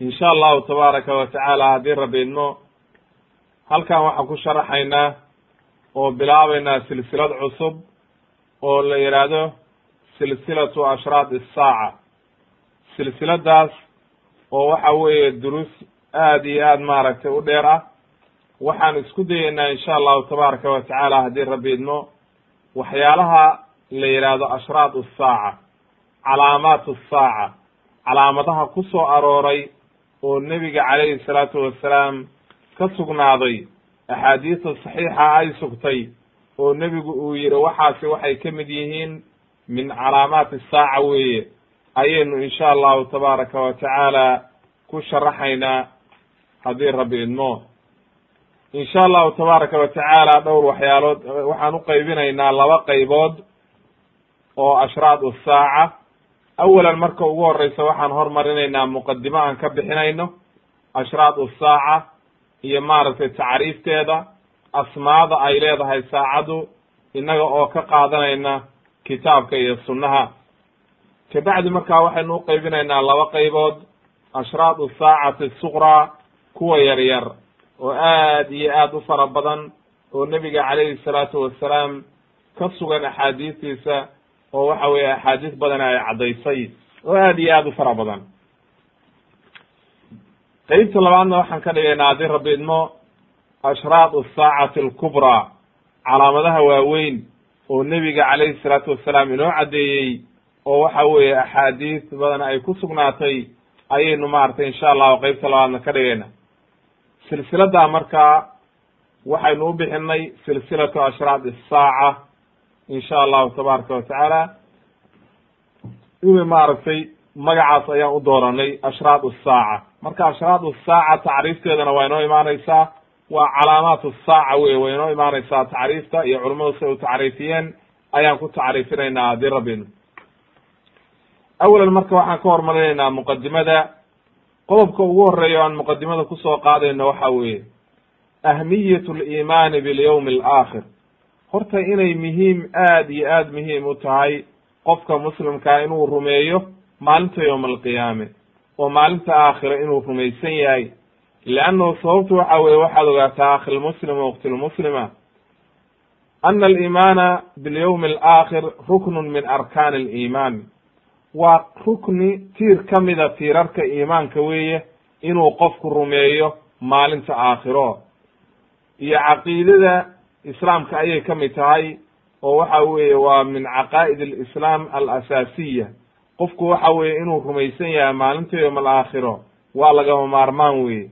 in sha allahu tabaaraka wa tacaala haddii rabbi idmo halkan waxaan ku sharaxaynaa oo bilaabaynaa silsilad cusub oo la yidhaahdo silsilatu ashraad isaaca silsiladaas oo waxa weeye durus aada iyo aada maaragtay u dheer ah waxaan isku dayeynaa insha allahu tabaaraka wa tacaala haddii rabbi idmo waxyaalaha la yidhaahdo ashraad isaaca calaamaat asaaca calaamadaha ku soo arooray oo nebiga calayhi salaatu wasalaam ka sugnaaday axaadiista saxiixa ay sugtay oo nebigu uu yidhi waxaasi waxay ka mid yihiin min calaamaati saaca weeye ayaynu insha allahu tabaaraka wa tacaala ku sharaxaynaa haddii rabbi idmo. Insha allahu tabaaraka wa tacaala dhowr waxyaalood waxaan u qaybinaynaa laba qaybood oo ashraad usaaca awalan marka ugu horeysa waxaan hormarinaynaa muqadimo aan ka bixinayno ashraad usaaca iyo maaragtay tacriifteeda asmaada ay leedahay saacaddu innaga oo ka qaadanayna kitaabka iyo sunnaha kabacdi markaa waxaynu uqaybinaynaa laba qaybood ashraad usaacati suqraa kuwa yar yar oo aad iyo aad u fara badan oo nebiga calayhi salaatu wasalaam ka sugan axaadiistiisa oo waxa weeye axaadiis badan ay caddaysay oo aada iyo aada u fara badan. Qeybta labaadna waxaan ka dhigaynaa haddii rabbi idmo ashraad asaacati alkubraa calaamadaha waaweyn oo nebiga calayhi salaatu wasalaam inoo caddeeyey oo waxa weeye axaadiis badan ay ku sugnaatay ayaynu maaragtay insha allahu qeybta labaadna ka dhigayna. Silsiladaa markaa waxaynu u bixinay silsilatu ashraad isaaca insha allahu tabaaraka wa tacaala. Imi maaragtay magacaas ayaan u dooranay ashraad saaca. Marka ashraad saaca tacriifteedana waa inoo imaaneysaa waa calaamaat saaca wey way inoo imaaneysaa tacriifta iyo culamadu siay u tacriifiyeen ayaan ku tacriifinaynaa haddii rabbinu awalan marka waxaan ka hormarinaynaa muqadimada qodobka ugu horreeya o aan muqadimada ku soo qaadayno waxa weeye ahmiyat liimaani bilyawmi alaakhir horta inay muhiim aada iyo aada muhiim u tahay qofka muslimkaa inuu rumeeyo maalinta yowma alqiyaame oo maalinta aakhira inuu rumaysan yahay. Leannahu sababtu waxa weye waxaad ogaataa akhi lmuslima wakti lmuslima ana aliimaana bilyawmi alaakhir ruknun min arkaani aliimaan. Waa rukni tiir ka mida tiirarka iimaanka weeye inuu qofku rumeeyo maalinta aakhiro. Iyo caqiidada islaamka ayay ka mid tahay oo waxa weeye waa min caqaa'id alislaam alasaasiya. Qofku waxa weeye inuu rumaysan yahay maalinta yowma alaakhiro waa lagama maarmaan weye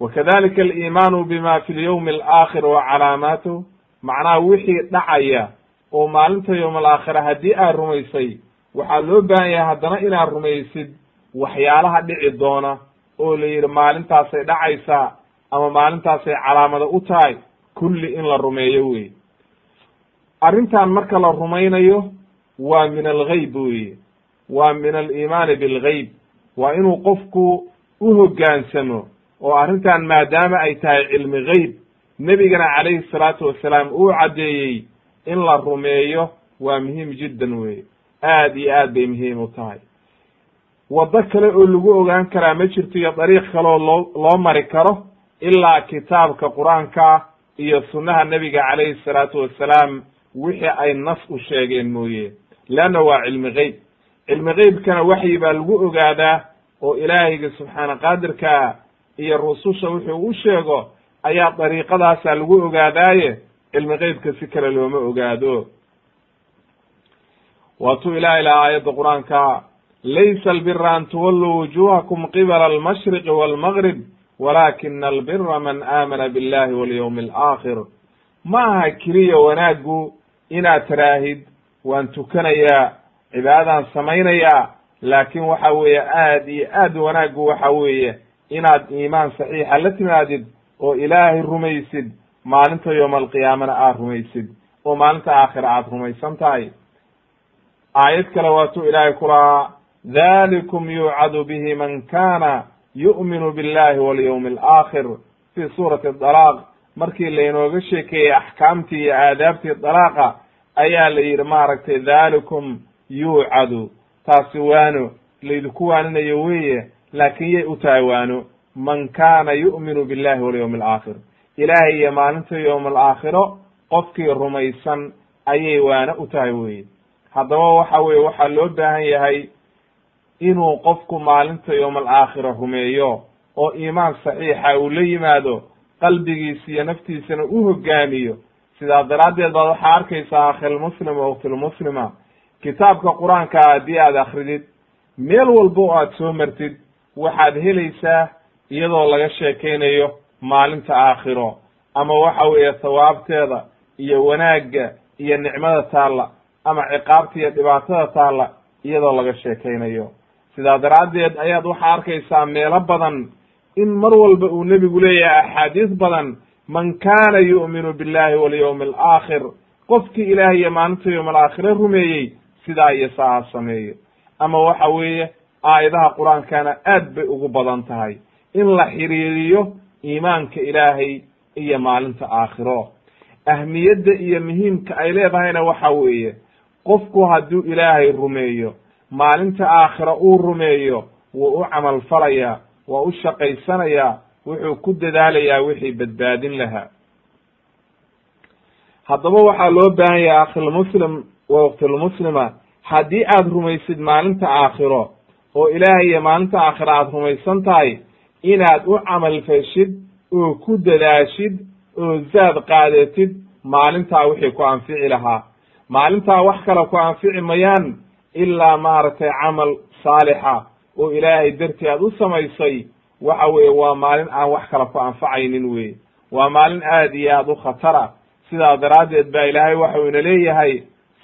wa kadalika aliimaanu bima fi lyawmi alaakhir wa calaamaatuh macnaha wixii dhacaya oo maalinta yowma alaakhira haddii aad rumaysay waxaa loo baahan yahay haddana inaad rumaysid waxyaalaha dhici doona oo la yidhi maalintaasay dhacaysaa ama maalintaasay calaamada u tahay kulli in la rumeeyo wey arrintan marka la rumaynayo waa min algayb weye waa min aliimaani bilgayb waa inuu qofku u hoggaansamo oo arrintan maadaama ay tahay cilmi geyb nebigana calayhi salaatu wasalaam uu caddeeyey in la rumeeyo waa muhiim jiddan weye aad iyo aad bay muhiim u tahay. Waddo kale oo lagu ogaan karaa ma jirto iyo dariiq kaleoo loo loo mari karo ilaa kitaabka qur'aanka iyo sunnaha nebiga calayhi salaatu wasalaam wixii ay nas u sheegeen mooye. Leanna waa cilmi geyb cilmi geybkana waxyi baa lagu ogaadaa oo ilaahayga subxaana qaadirkaa iyo rususha wuxuu u sheego ayaa dariiqadaasaa lagu ogaadaaye. Cilmi geybka si kale looma ogaado. Waatuu ilahay laha aayadda qur'aanka laysa albira an tuwalluu wujuhakum qibala almashriqi walmagrib walakina albira man aamana billahi walyawmi alaakhir ma aha keliya wanaaggu inaad taraahid waan tukanayaa cibaadadaan samaynayaa laakin waxa weeye aad iyo aad wanaaggu waxa weeye inaad iimaan saxiixa la timaadid oo ilaahay rumaysid maalinta yowma alqiyaamana aad rumaysid oo maalinta aakhira aad rumaysan tahay. Aayad kale waatuu ilaahay ku lahaa dhalikum yuucadu bihi man kana yu'minu billahi walyawmi alaakhir fi suurati dalaaq. Markii laynooga sheekeeyey axkaamtii iyo aadaabtii dalaaqa ayaa la yidhi maaragtay dhalikum yuucadu. Taasi waano laydinku waaninayo weeye laakin yay u tahay waano. Man kana yu'minu billahi walyawmi alaakhir ilaahay iyo maalinta yowma alaakhiro qofkii rumaysan ayay waano u tahay weye haddaba waxa weye waxaa loo baahan yahay inuu qofku maalinta yowma alaakhira rumeeyo oo iimaan saxiixa uu la yimaado qalbigiisa iyo naftiisana u hogaamiyo sidaa daraaddeed baad waxaa arkaysaa akhilmuslim wa uktilmuslima kitaabka qur'aanka haddii aad akridid meel walba oo aad soo martid waxaad helaysaa iyadoo laga sheekaynayo maalinta aakhiro ama waxa weeye thawaabteeda iyo wanaagga iyo nicmada taalla ama ciqaabta iyo dhibaatada taalla iyadoo laga sheekaynayo sidaa daraaddeed ayaad waxaa arkaysaa meelo badan in mar walba uu nebigu leeyahay axaadiis badan man kana yu'minu billahi walyawmi alaakhir qofkii ilaah iyo maalinta yowm alaakhire rumeeyey sidaa iyo saa sameeyo ama waxa weeye aayadaha qur'aankana aad bay ugu badan tahay in la xiriiriyo iimaanka ilaahay iyo maalinta aakhiro. Ahmiyadda iyo muhiimka ay leedahayna waxa weeye qofku hadduu ilaahay rumeeyo maalinta aakhira uu rumeeyo wuu u camal falayaa waa u shaqaysanayaa wuxuu ku dadaalayaa wixii badbaadin lahaa haddaba waxaa loo baahan yahay akhilmuslim wa waktilmuslima haddii aad rumaysid maalinta aakhiro oo ilaahay iyo maalinta aakhiro aad rumaysan tahay inaad u camal feshid oo ku dadaashid oo zaad qaadatid maalintaa wixii ku anfici lahaa. Maalintaa wax kale ku anfici mayaan ilaa maaragtay camal saalixa. Oo ilaahay dartii aad u samaysay waxa weeye waa maalin aan wax kala ku anfacaynin weye waa maalin aad iyo aad u khatara. Sidaa daraaddeed baa ilaahay waxau ina leeyahay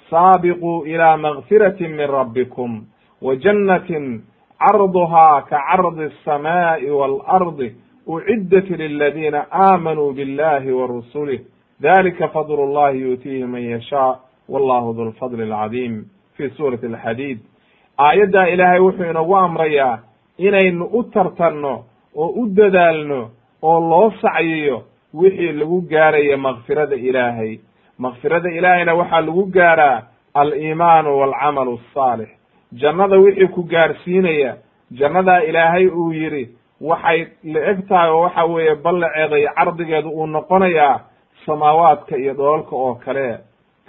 saabiquu ilaa makfiratin min rabbikum wa jannatin carduhaa ka cardi alsamaa'i waalardi uciddat liladiina aamanuu billahi wa rusulih dalika fadlu llahi yu'tiihi man yashaa wallahu dulfadli alcadiim fi suurati alxadiid aayaddaa ilaahay wuxuu inagu amrayaa inaynu u tartanno oo u dadaalno oo loo sacyiyo wixii lagu gaaraya makfirada ilaahay makfirada ilaahayna waxaa lagu gaaraa aliimaanu waalcamalu asaalix jannada wixii ku gaarsiinaya jannadaa ilaahay uu yidhi waxay la eg tahay oo waxa weeye ballaceeda iyo cardigeedu uu noqonayaa samaawaadka iyo dhoolka oo kale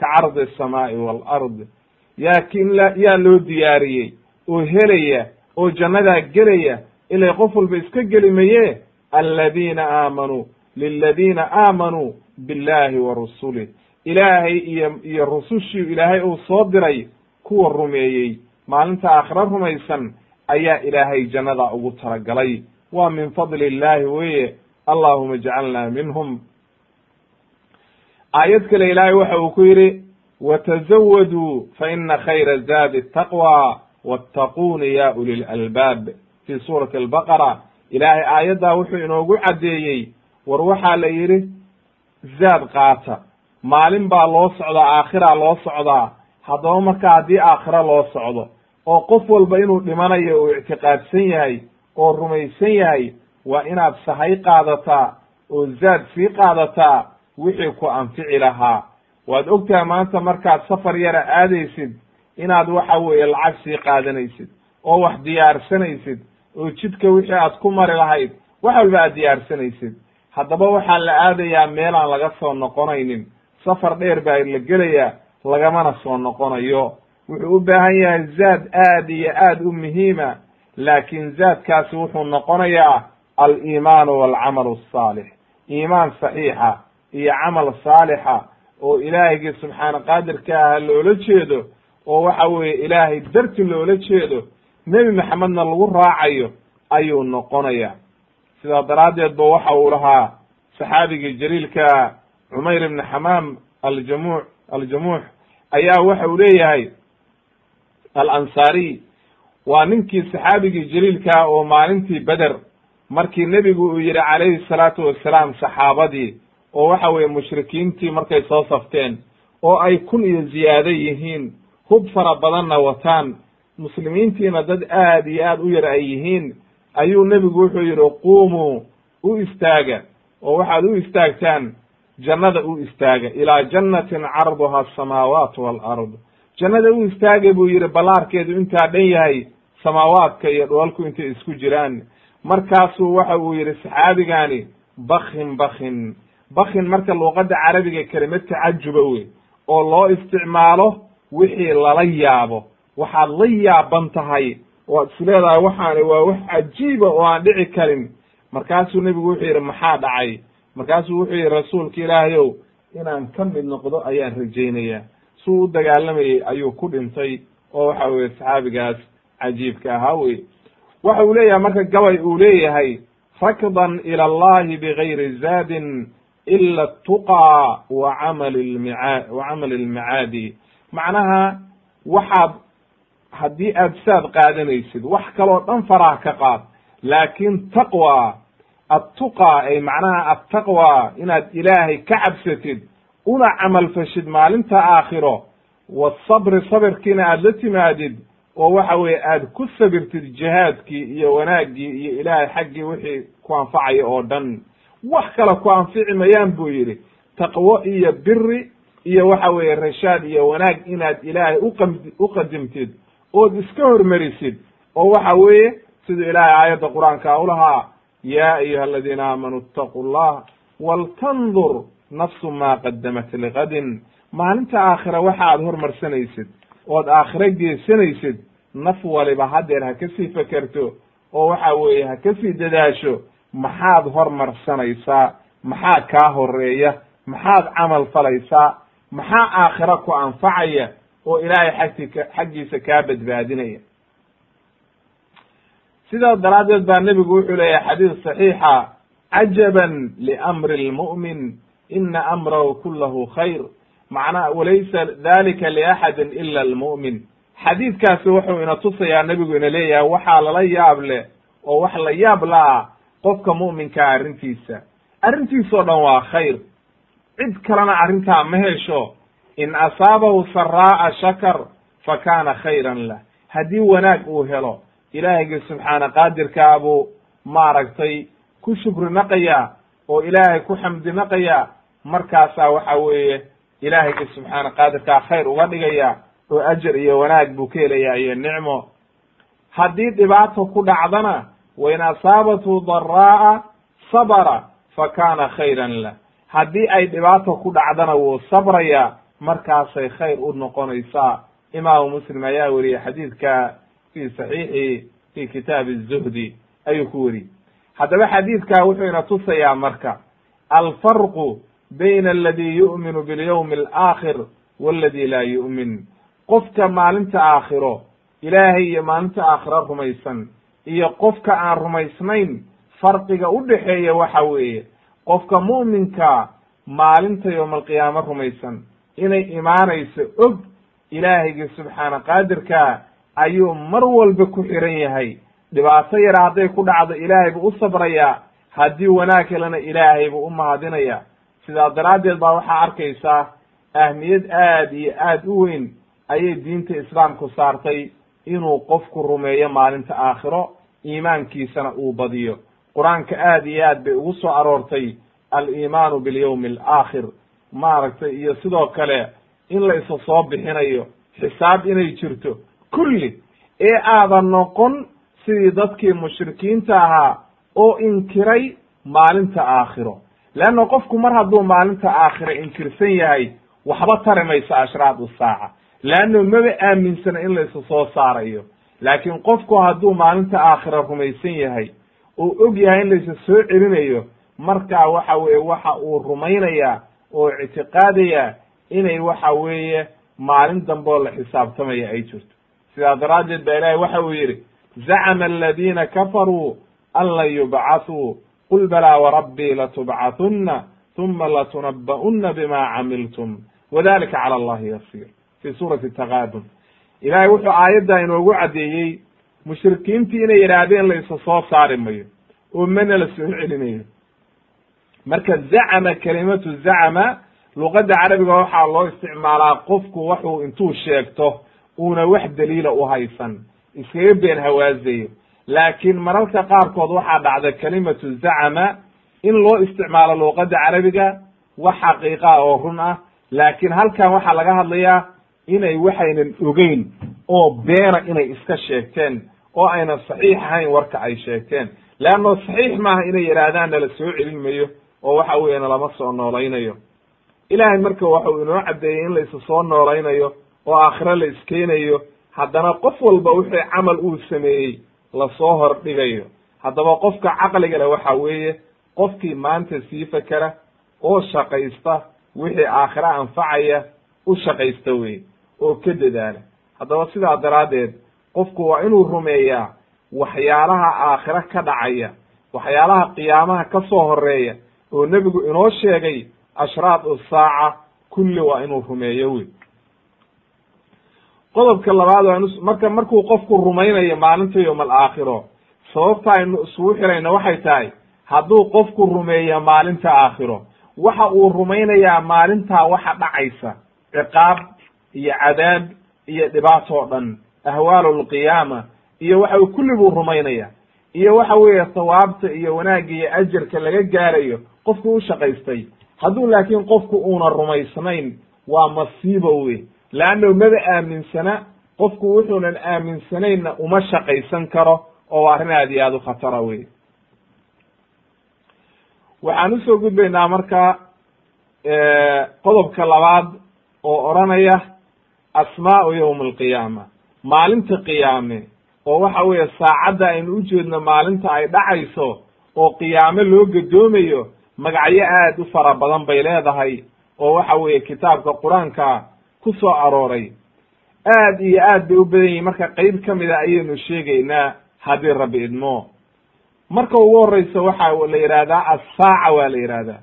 ka cardi asamaa'i waalardi yaakin yaa loo diyaariyey oo helaya oo jannadaa gelaya ilay qof walba iska geli maye aladiina aamanuu liladiina aamanuu billahi wa rusulih ilaahay iyo iyo rusushii ilaahay uu soo diray kuwa rumeeyey. Maalinta aakhiro rumaysan ayaa ilaahay jannada ugu talagalay waa min fadli illahi weye allahuma ijcalna minhum. Aayad kale ilaahay waxa uu ku yidhi watazawaduu fa ina khayra zaadi taqwa wattaquuni ya uli lalbaab fi suurati albaqara ilaahay aayaddaa wuxuu inoogu caddeeyey war waxaa la yidhi zaad qaata maalin baa loo socdaa aakhiraa loo socdaa haddaba marka haddii aakhiro loo socdo oo qof walba inuu dhimanayo uu ictiqaadsan yahay oo rumaysan yahay waa inaad sahay qaadataa oo zaad sii qaadataa wixii ku anfici lahaa waad ogtahay maanta markaad safar yara aadaysid inaad waxa weeye lacag sii qaadanaysid oo wax diyaarsanaysid oo jidka wixii aad ku mari lahayd wax walba aad diyaarsanaysid. Haddaba waxaa la aadayaa meelaan laga soo noqonaynin. Safar dheer baa la gelayaa lagamana soo noqonayo. Wuxuu u baahan yahay zaad aad iyo aad u muhiima laakiin zaadkaasi wuxuu noqonayaa aliimaanu walcamalu asaalix iimaan saxiixa iyo camal saalixa oo ilaahigii subxaana qaadirka aha loola jeedo oo waxa weeye ilaahay darti loola jeedo nebi maxamedna lagu raacayo ayuu noqonaya. Sidaa daraaddeed ba waxa uu lahaa saxaabigii jaliilka cumayr ibni xamaam aljamuuc aljamuux ayaa waxa uu leeyahay alansaariy waa ninkii saxaabigii jaliilkaa oo maalintii beder markii nebigu uu yidhi calayhi salaatu wassalaam saxaabadii oo waxa weeye mushrikiintii markay soo safteen oo ay kun iyo ziyaado yihiin hub fara badanna wataan. Muslimiintiina dad aad iyo aad u yar ay yihiin. Ayuu nebigu wuxuu yidhi quumuu u istaaga. Oo waxaad u istaagtaan jannada u istaaga. Ilaa jannatin carduha asamaawaatu waalard jannada u istaaga buu yidhi ballaarkeedu intaa dhan yahay samaawaadka iyo dhoolku intay isku jiraan. Markaasuu waxa uu yidhi saxaabigaani bakin bakin bakin marka luuqadda carabiga kelimad tacajuba wey oo loo isticmaalo wixii lala yaabo. Waxaad la yaaban tahay oo ad is leedahay waxaani waa wax cajiiba oo aan dhici karin. Markaasuu nebigu wuxuu yidhi maxaa dhacay? Markaasuu wuxuu yidhi rasuulka ilaahayow inaan ka mid noqdo ayaan rajaynayaa. Suu u dagaalamayey ayuu ku dhintay oo waxa weye saxaabigaas cajiibka ahaa wey waxa uu leeyahay marka gabay uu leeyahay rakdan ila allahi bigayri zaadin ila atuqaa wa camali lmica wa macnaha waxaad haddii aad saad qaadanaysid wax kaloo dhan faraha ka qaad laakin taqwa attuqa ay macnaha attaqwa inaad ilaahay ka cabsatid una camal fashid maalinta aakhiro wasabri sabirkiina aad la timaadid oo waxa weeye aad ku sabirtid jihaadkii iyo wanaaggii iyo ilaahay xaggii wixii ku anfacaya oo dhan wax kale ku anfici mayaan buu yidhi taqwo iyo biri iyo waxa weeye rashaad iyo wanaag inaad ilaahay uqam uqadimtid ood iska hormarisid oo waxa weeye siduu ilaahay aayadda qur'aanka ulahaa ya ayuha aladiina aamanuu itaquu llah waltandur nafsu ma qadamat liqadin. Maalinta aakhira waxa aad hormarsanaysid ood aakhiro geesanaysid naf waliba haddeer ha ka sii fekerto oo waxa weeye ha ka sii dadaasho maxaad hormarsanaysaa maxaa kaa horreeya maxaad camal falaysaa maxaa aakhiro ku anfacaya oo ilaahay xagtika xaggiisa kaa badbaadinaya. Sidaas daraaddeed baa nebigu wuxuu leeyahay xadiis saxiixa cajaban liamri lmu'min ina amrahu kulahu khayr. Macnaha walaysa dalika liaxadin ila almu'min. Xadiidkaasi wuxuu ina tusayaa nebigu ina leeyahay waxaa lala yaab leh oo wax la yaab la-ah qofka mu'minkaa arrintiisa. Arrintiisoo dhan waa khayr. Cid kalena arrintaa ma hesho in asaabahu saraa'a shakar fa kaana khayran lah haddii wanaag uu helo ilaahaygi subxaana qaadirkaa buu maaragtay ku shukri naqayaa oo ilaahay ku xamdi naqayaa markaasaa waxa weeye ilaahaygi subxaana qaadirkaa khayr uga dhigaya oo ajar iyo wanaag buu ka helayaa iyo nicmo. Haddii dhibaato ku dhacdana wain asaabathu daraa'a sabara fa kaana khayran lah haddii ay dhibaato ku dhacdana wuu sabrayaa markaasay khayr u noqonaysaa. Imaamu muslim ayaa weriyey xadiidka fi saxiixi fi kitaabi zuhdi ayuu ku weriyey haddaba xadiidkaa wuxuu ina tusayaa marka alfarqu bayna aladi yu'minu bilyawmi alaakhir waladi laa yu'min. Qofka maalinta aakhiro ilaahay iyo maalinta aakhiro rumaysan iyo qofka aan rumaysnayn farqiga u dhexeeya waxa weeye qofka mu'minka maalinta yowma alqiyaamo rumaysan inay imaanayso og ilaahaygi subxaana qaadirkaa ayuu mar walba ku xiran yahay. Dhibaato yara hadday ku dhacdo ilaahay buu u sabrayaa haddii wanaag helana ilaahay buu u mahadinaya. Sidaa daraaddeed baa waxaa arkaysaa ahmiyad aad iyo aad u weyn ayay diinta islaamku saartay inuu qofku rumeeyo maalinta aakhiro iimaankiisana uu badiyo. Qur'aanka aad iyo aad bay ugu soo aroortay aliimaanu bilyawmi alaakhir. Maaragtay iyo sidoo kale in la isa soo bixinayo xisaab inay jirto. Kulli ee aadan noqon sidii dadkii mushrikiinta ahaa oo inkiray maalinta aakhiro. Leanna qofku mar hadduu maalinta aakhiro inkirsan yahay waxba tari mayso ashraad usaaca leanno maba aaminsana in laysu soo saarayo laakiin qofku hadduu maalinta aakhira rumaysan yahay oo og yahay in laysa soo celinayo markaa waxa weeye waxa uu rumaynayaa oo ictiqaadayaa inay waxa weeye maalin dambe oo la xisaabtamaya ay jirto sidaa daraaddeed ba ilaahay waxa uu yidhi zacama aladiina kafaruu an lan yubcathuu qul balaa warabbii latubcathunna uma latunaba'unna bima camiltum wadalika cala allahi yasiir fi suurati takaabun ilaahay wuxuu aayaddaa inoogu caddeeyey mushrikiintii inay yidhaahdeen la isa soo saari mayo oo mana la soo celinayo marka zacama kelimatu zacama luqadda carabiga waxaa loo isticmaalaa qofku waxuu intuu sheegto uuna wax daliila u haysan iskaga been hawaazayo laakiin mararka qaarkood waxaa dhacda kelimatu zacama in loo isticmaalo luqadda carabiga wax xaqiiqa oo run ah laakiin halkan waxaa laga hadlayaa inay waxaynan ogeyn oo beena inay iska sheegteen oo aynan saxiix ahayn warka ay sheegteen. Leanno saxiix maaha inay yidhaahdaan nala soo celin mayo oo waxa weeye nalama soo noolaynayo. Ilaahay marka waxau inoo caddeeyey in la isa soo noolaynayo oo aakhiro la iskeenayo haddana qof walba wixii camal uu sameeyey la soo hordhigayo. Haddaba qofka caqliga leh waxa weeye qofkii maanta sii fakera oo shaqaysta wixii aakhiro anfacaya u shaqaysta wey oo ka dadaala haddaba sidaa daraaddeed qofku waa inuu rumeeyaa waxyaalaha aakhiro ka dhacaya waxyaalaha qiyaamaha ka soo horreeya oo nebigu inoo sheegay ashraad usaaca kulli waa inuu rumeeyo wey qodobka labaad waa marka markuu qofku rumaynayo maalinta yowm alaakhiro sababta aynu isugu xirayna waxay tahay hadduu qofku rumeeyo maalinta aakhiro waxa uu rumaynayaa maalintaa waxa dhacaysa ciqaab iyo cadaab iyo dhibaato dhan ahwaalu lqiyaama iyo waxa kulli buu rumaynaya iyo waxa weeye sawaabta iyo wanaagga iyo ajarka laga gaarayo qofku u shaqaystay. Hadduu laakiin qofku uuna rumaysnayn waa masiibo wey leanno maba aaminsana qofku wuxuunan aaminsanaynna uma shaqaysan karo oo arrin aad iyo aad u khatara wey waxaan u soo gudbaynaa marka qodobka labaad oo odranaya asmaau yowma alqiyaama. Maalinta qiyaame oo waxa weeye saacadda aynu ujeedno maalinta ay dhacayso oo qiyaame loo gadoomayo magacyo aad u fara badan bay leedahay oo waxa weeye kitaabka qur'aanka ku soo arooray. Aad iyo aad bay u badan yihiin marka qeyb ka mida ayaynu sheegaynaa haddii rabbi idmo. Marka ugu horeysa waxa la yidhahdaa assaaca waa la yidhahdaa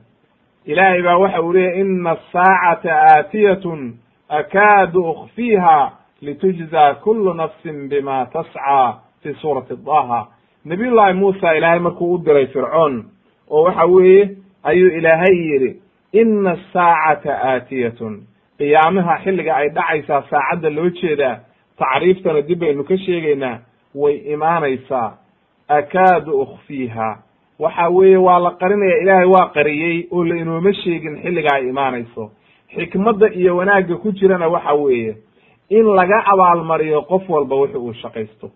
ilaahay baa waxa uu leeyahy ina asaacata aatiyatun akaadu ukfiiha litujza kulu nafsin bima tascaa fi suurati daha nabiy llahi muusa ilaahay markuu u diray fircoon oo waxa weeye ayuu ilaahay yidhi ina asaacata aatiyatun qiyaamaha xilliga ay dhacaysaa saacadda loo jeedaa tacriiftana dib baynu ka sheegaynaa way imaanaysaa akaadu ukfiiha waxa weeye waa la qarinaya ilaahay waa qariyey oo la inooma sheegin xilliga ay imaanayso xikmadda iyo wanaagga ku jirana waxa weeye in laga abaalmariyo qof walba wixi uu shaqaysto.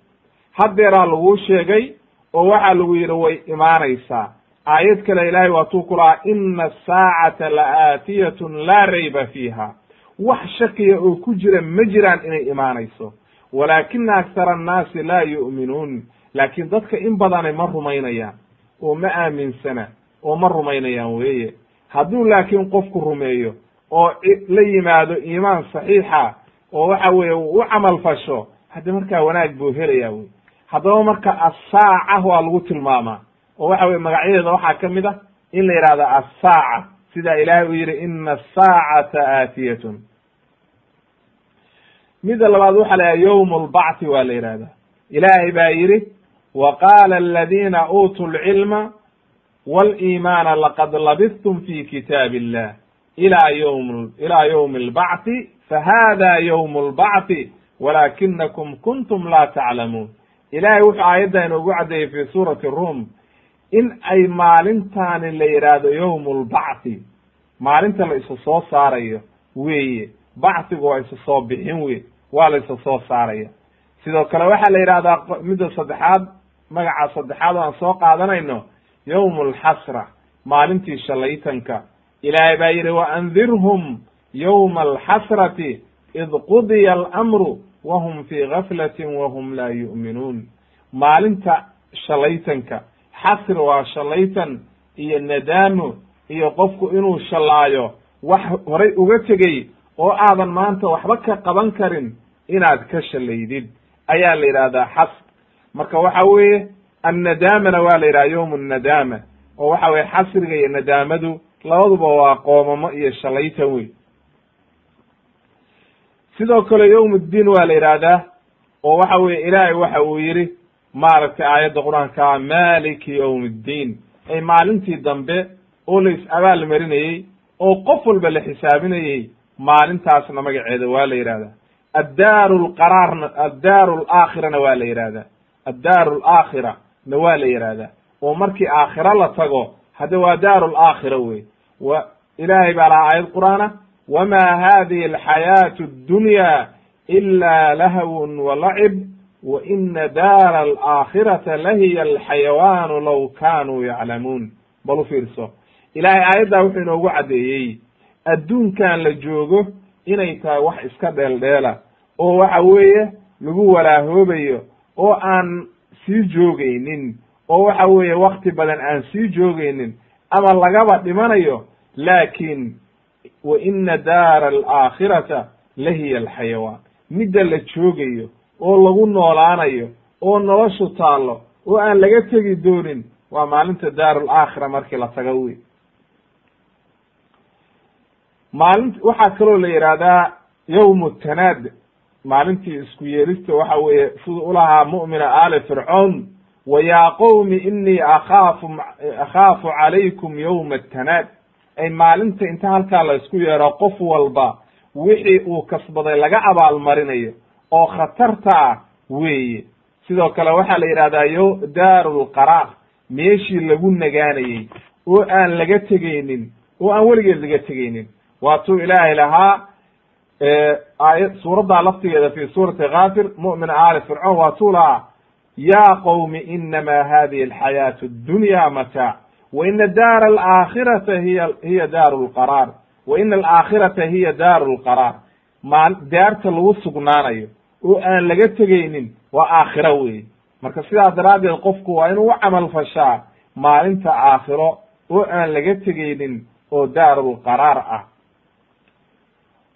Haddeeraa laguu sheegay oo waxaa lagu yidhi way imaanaysaa. Aayad kale ilaahay waatuu ku lahaa ina asaacata la aatiyatun laa rayba fiiha. Wax shakiya oo ku jira ma jiraan inay imaanayso. Walaakina aktara annaasi laa yu'minuun. Laakiin dadka in badani ma rumaynayaan oo ma aaminsana oo ma rumaynayaan weeye. Hadduu laakiin qofku rumeeyo oo la yimaado iimaan saxiixa oo waxa weeye u camal fasho haddi markaa wanaag buu helayaa wey haddaba marka assaaca waa lagu tilmaamaa oo waxa weye magacyadeeda waxaa ka mid ah in la yidhahdo assaaca sida ilaahay uu yidhi ina asaacata aatiyatun. Mida labaad waxa la yidhaha yowm lbacthi waa la yidhahda ilaahay baa yidhi wa qaala aladiina uutuu lcilma waliimaana laqad labistum fi kitaabi illah ila ywm ilaa ywmi albacthi fahada ywm اlbacthi walaakinakum kuntum la taclamuun ilahay wuxuu aayadda inoogu caddeeyey fi suurati rum in ay maalintaani la yidhaahdo yowmu lbacthi maalinta la isu soo saarayo weeye bactigu waa isu soo bixin wey waa la isu soo saaraya sidoo kale waxaa la yidhahdaa midda saddexaad magaca saddexaad oo aan soo qaadanayno yowmu alxasra maalintii shalaytanka ilaahay baa yidhi waandirhum yowma alxasrati id qudiya alamru wahum fii gaflatin wahum laa yu'minuun. Maalinta shalaytanka xasri waa shalaytan iyo nadaamo iyo qofku inuu shallaayo wax horay uga tegey oo aadan maanta waxba ka qaban karin inaad ka shallaydid. Ayaa la yidhahdaa xasr marka waxa weeye annadaamana waa la yidhaha yowm annadaama oo waxa weye xasriga iyo nadaamadu labaduba waa qoomamo iyo shalaytan wey sidoo kale yowm ddiin waa la yidhaahdaa oo waxa weye ilaahay waxa uu yidhi maaragtay aayadda qur'aanka maliki yowm ddiin ay maalintii dambe oo la is abaal marinayey oo qof walba la xisaabinayey maalintaasna magaceeda waa la yidhahdaa addaaru lqaraarna addaaru alaakhirana waa la yidhahdaa addaaru alaakhira na waa la yidhahdaa oo markii aakhira la tago hadde waa daaru alaakhira wey ilaahay baa lahaa aayad qur'aana wma hadihi alxayaatu addunya ila lahwun walacib wa ina daara alaakhirata lahiya alxayawaanu law kanuu yaclamuun. Bal u fiirso ilaahay aayaddaa wuxuu inoogu caddeeyey adduunkan la joogo inay tahay wax iska dheeldheela oo waxa weeye lagu walaahoobayo oo aan sii joogaynin oo waxa weeye wakti badan aan sii joogaynin ama lagaba dhimanayo laakiin wa ina daara alaakhirata lahiya alxayawaan midda la joogayo oo lagu noolaanayo oo noloshu taallo oo aan laga tegi doonin waa maalinta daaru alaakhira markii la tago wey maalint waxaa kaloo la yidhaahdaa yowmu tanaad. Maalintii isku yeerista waxa weeye siduu ulahaa mu'mina aali fircoon wa yaa qowmi inii akhaafu akhaafu calaykum yowma atanaad ay maalinta inta halkaa la isku yeero qof walba wixii uu kasbaday laga abaalmarinayo oo khatarta ah weeye. Sidoo kale waxaa la yidhahdaa yo daaru lqaraar meeshii lagu nagaanayey oo aan laga tegaynin oo aan weligeed laga tegaynin. Waatuu ilaahay lahaa aayad suuraddaa laftigeeda fi suurati kaafir mu'min aali fircoon waatuu lahaa ya qowmi inama hadihi alxayaatu addunya mataac wa ina daara alaakhirata hiya hiya daaru lqaraar wa ina alaakhirata hiya daaru lqaraar maal daarta lagu sugnaanayo oo aan laga tegaynin waa aakhiro wey marka sidaa daraaddeed qofku waa inuu u camal fashaa maalinta aakhiro oo aan laga tegaynin oo daarulqaraar ah.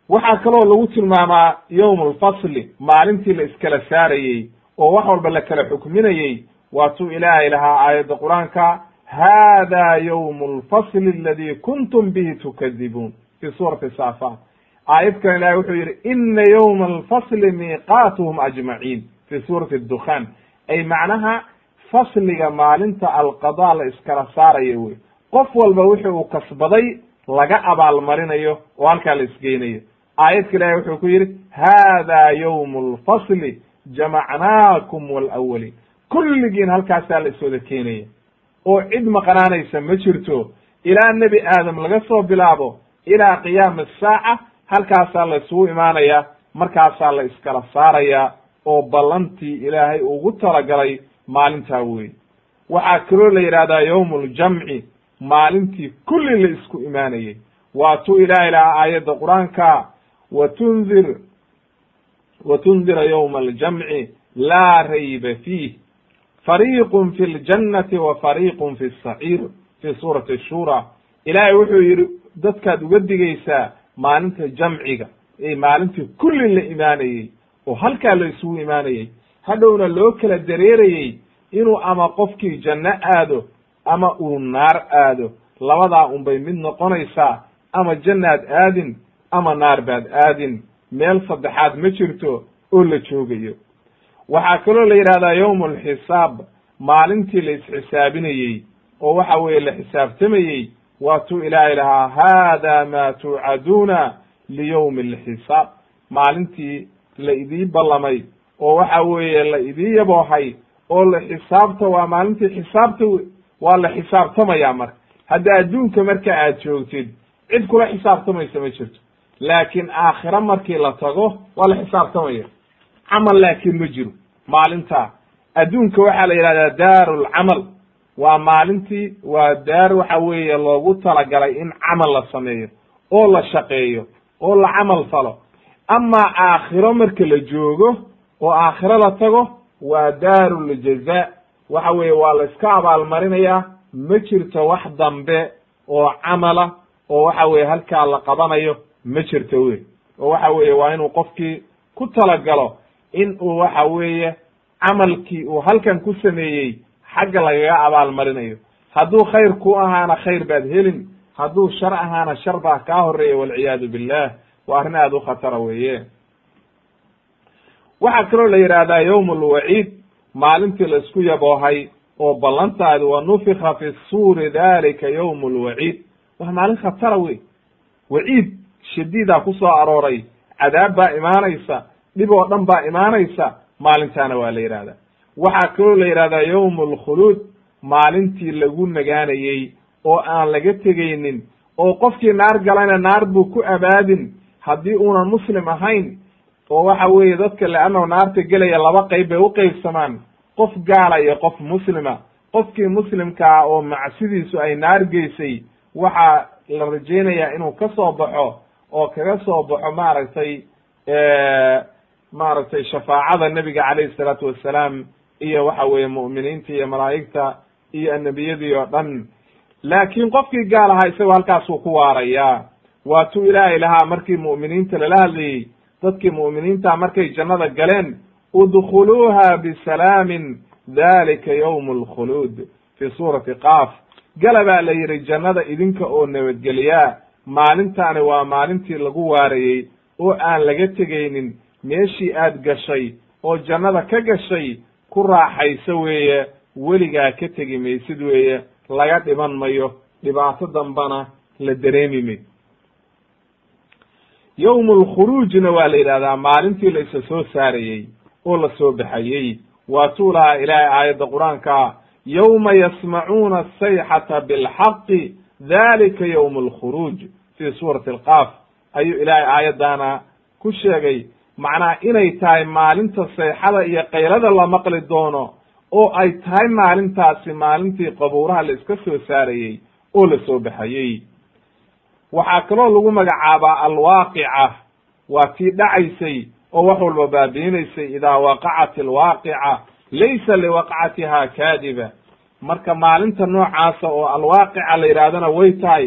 Waxaa kaloo lagu tilmaamaa yowm alfasli maalintii la iskala saarayey oo wax walba la kala xukminayey. Waatuu ilaahay lahaa aayadda qur'aanka hada ywm alfasli aladi kuntum bihi tukadibuun fi suurati saafaat aayad kale ilahay wuxuu yidhi ina ywma alfasli miiqaatuhum ajmaciin fi suurati dukhan ay macnaha fasliga maalinta alqada la iskala saarayo wey qof walba wixi uu kasbaday laga abaalmarinayo oo halkaa la isgeynayo aayad ka ilahay wuxuu ku yidhi hada ywm alfasli jamacnaakum walawaliin kulligiin halkaasaa la iswada keenaya oo cid maqnaanaysa ma jirto ilaa nebi aadam laga soo bilaabo ilaa qiyaami asaaca halkaasaa la isugu imaanaya markaasaa la iskala saaraya oo ballantii ilaahay ugu talagalay maalintaa wey waxaa kaloo la yidhahdaa yowmu ljamci maalintii kulli la isku imaanayay. Waatuu ilaahay lahaa aayadda qur'aanka wa tundir wa tundira yowma aljamci laa rayba fiih fariiqun fi ljannati wa fariiqun fi saciir fi suurati shura ilaahay wuxuu yidhi dadkaad uga digaysaa maalinta jamciga ee maalintii kulli la imaanayey oo halkaa la isugu imaanayey. Hadhowna loo kala dareerayey inuu ama qofkii janno aado ama uu naar aado. Labadaa unbay mid noqonaysaa ama jannaad aadin ama naar baad aadin. Meel saddexaad ma jirto oo la joogayo waxaa kaloo la yidhahdaa yowm alxisaab maalintii la isxisaabinayey oo waxa weeye la xisaabtamayey waatuu ilaahay lahaa hada ma tuucaduuna liyowmi alxisaab maalintii la idii ballamay oo waxa weeye la idii yaboohay oo la xisaabta waa maalintii xisaabta waa la xisaabtamayaa marka. Hadda adduunka marka aad joogtid cid kula xisaabtamaysa ma jirto laakiin aakhiro markii la tago waa la xisaabtamaya camal laakiin ma jiro. Maalintaa adduunka waxaa la yidhahdaa daaru lcamal waa maalintii waa daar waxa weeye loogu talagalay in camal la sameeyo oo la shaqeeyo oo la camal falo. Amaa aakhiro marka la joogo oo aakhiro la tago waa daaru ljaza waxa weeye waa la iska abaalmarinayaa ma jirto wax dambe oo camala oo waxa weeye halkaa la qabanayo ma jirto wey oo waxa weeye waa inuu qofkii ku talagalo in uu waxa weeye camalkii uu halkan ku sameeyey xagga lagaga abaalmarinayo. Hadduu khayr ku ahaana khayr baad helin hadduu shar ahaana shar baa kaa horreeya walciyaadu billah waa arrin aada u khatara weeye. Waxaa kaloo la yidhaahdaa yowm alwaciid maalintii la isku yaboohay oo ballantaadi wa nufika fi suuri dalika yowm alwaciid waa maalin khatara wey waciid shadiidaa ku soo arooray cadaab baa imaanaysa dhib oo dhan baa imaanaysa maalintaana waa la yidhahdaa waxaa kaloo la yidhahdaa yowm alkhuluud maalintii lagu nagaanayey oo aan laga tegaynin oo qofkii naar galayna naar buu ku abaadin haddii uunan muslim ahayn oo waxa weeye dadka leannahu naarta gelaya laba qeyb bay uqeybsamaan qof gaala iyo qof muslima. Qofkii muslimkaa oo macsidiisu ay naar geysay waxaa la rajeynayaa inuu ka soo baxo oo kaga soo baxo maaragtay maaragtay shafaacada nebiga calayhi isalaatu wassalaam iyo waxa weeye mu'miniinta iyo malaa'igta iyo annebiyadii oo dhan. Laakiin qofkii gaal ahaa isagoo halkaasuu ku waarayaa waatuu ilaahay lahaa markii mu'miniinta lala hadlayey dadkii mu'miniinta markay jannada galeen udkhuluuha bisalaamin dalika yowm alkhuluud fi suurati qaaf gala baa la yidhi jannada idinka oo nabadgeliyaa maalintaani waa maalintii lagu waarayey oo aan laga tegaynin meeshii aad gashay oo jannada ka gashay ku raaxayso weeye weligaa ka tegi maysid weeye laga dhiman mayo dhibaato dambana la dareemi may. Yowm alkhuruujna waa la yidhahdaa maalintii la isa soo saarayey oo la soo baxayey. Waatuu lahaa ilaahay aayadda qur'aanka yowma yasmacuuna asayxata bilxaqi dalika yowm alkhuruuj fi suurati alqaaf ayuu ilaahay aayaddaana ku sheegay macnaha inay tahay maalinta sayxada iyo kaylada la maqli doono oo ay tahay maalintaasi maalintii qabuuraha la iska soo saarayey oo la soo baxayey waxaa kaloo lagu magacaabaa alwaaqica. Waa tii dhacaysay oo wax walba baabiinaysay idaa waqacat alwaaqica laysa liwaqcatiha kaadiba. Marka maalinta noocaasa oo alwaaqica la yidhahdana way tahay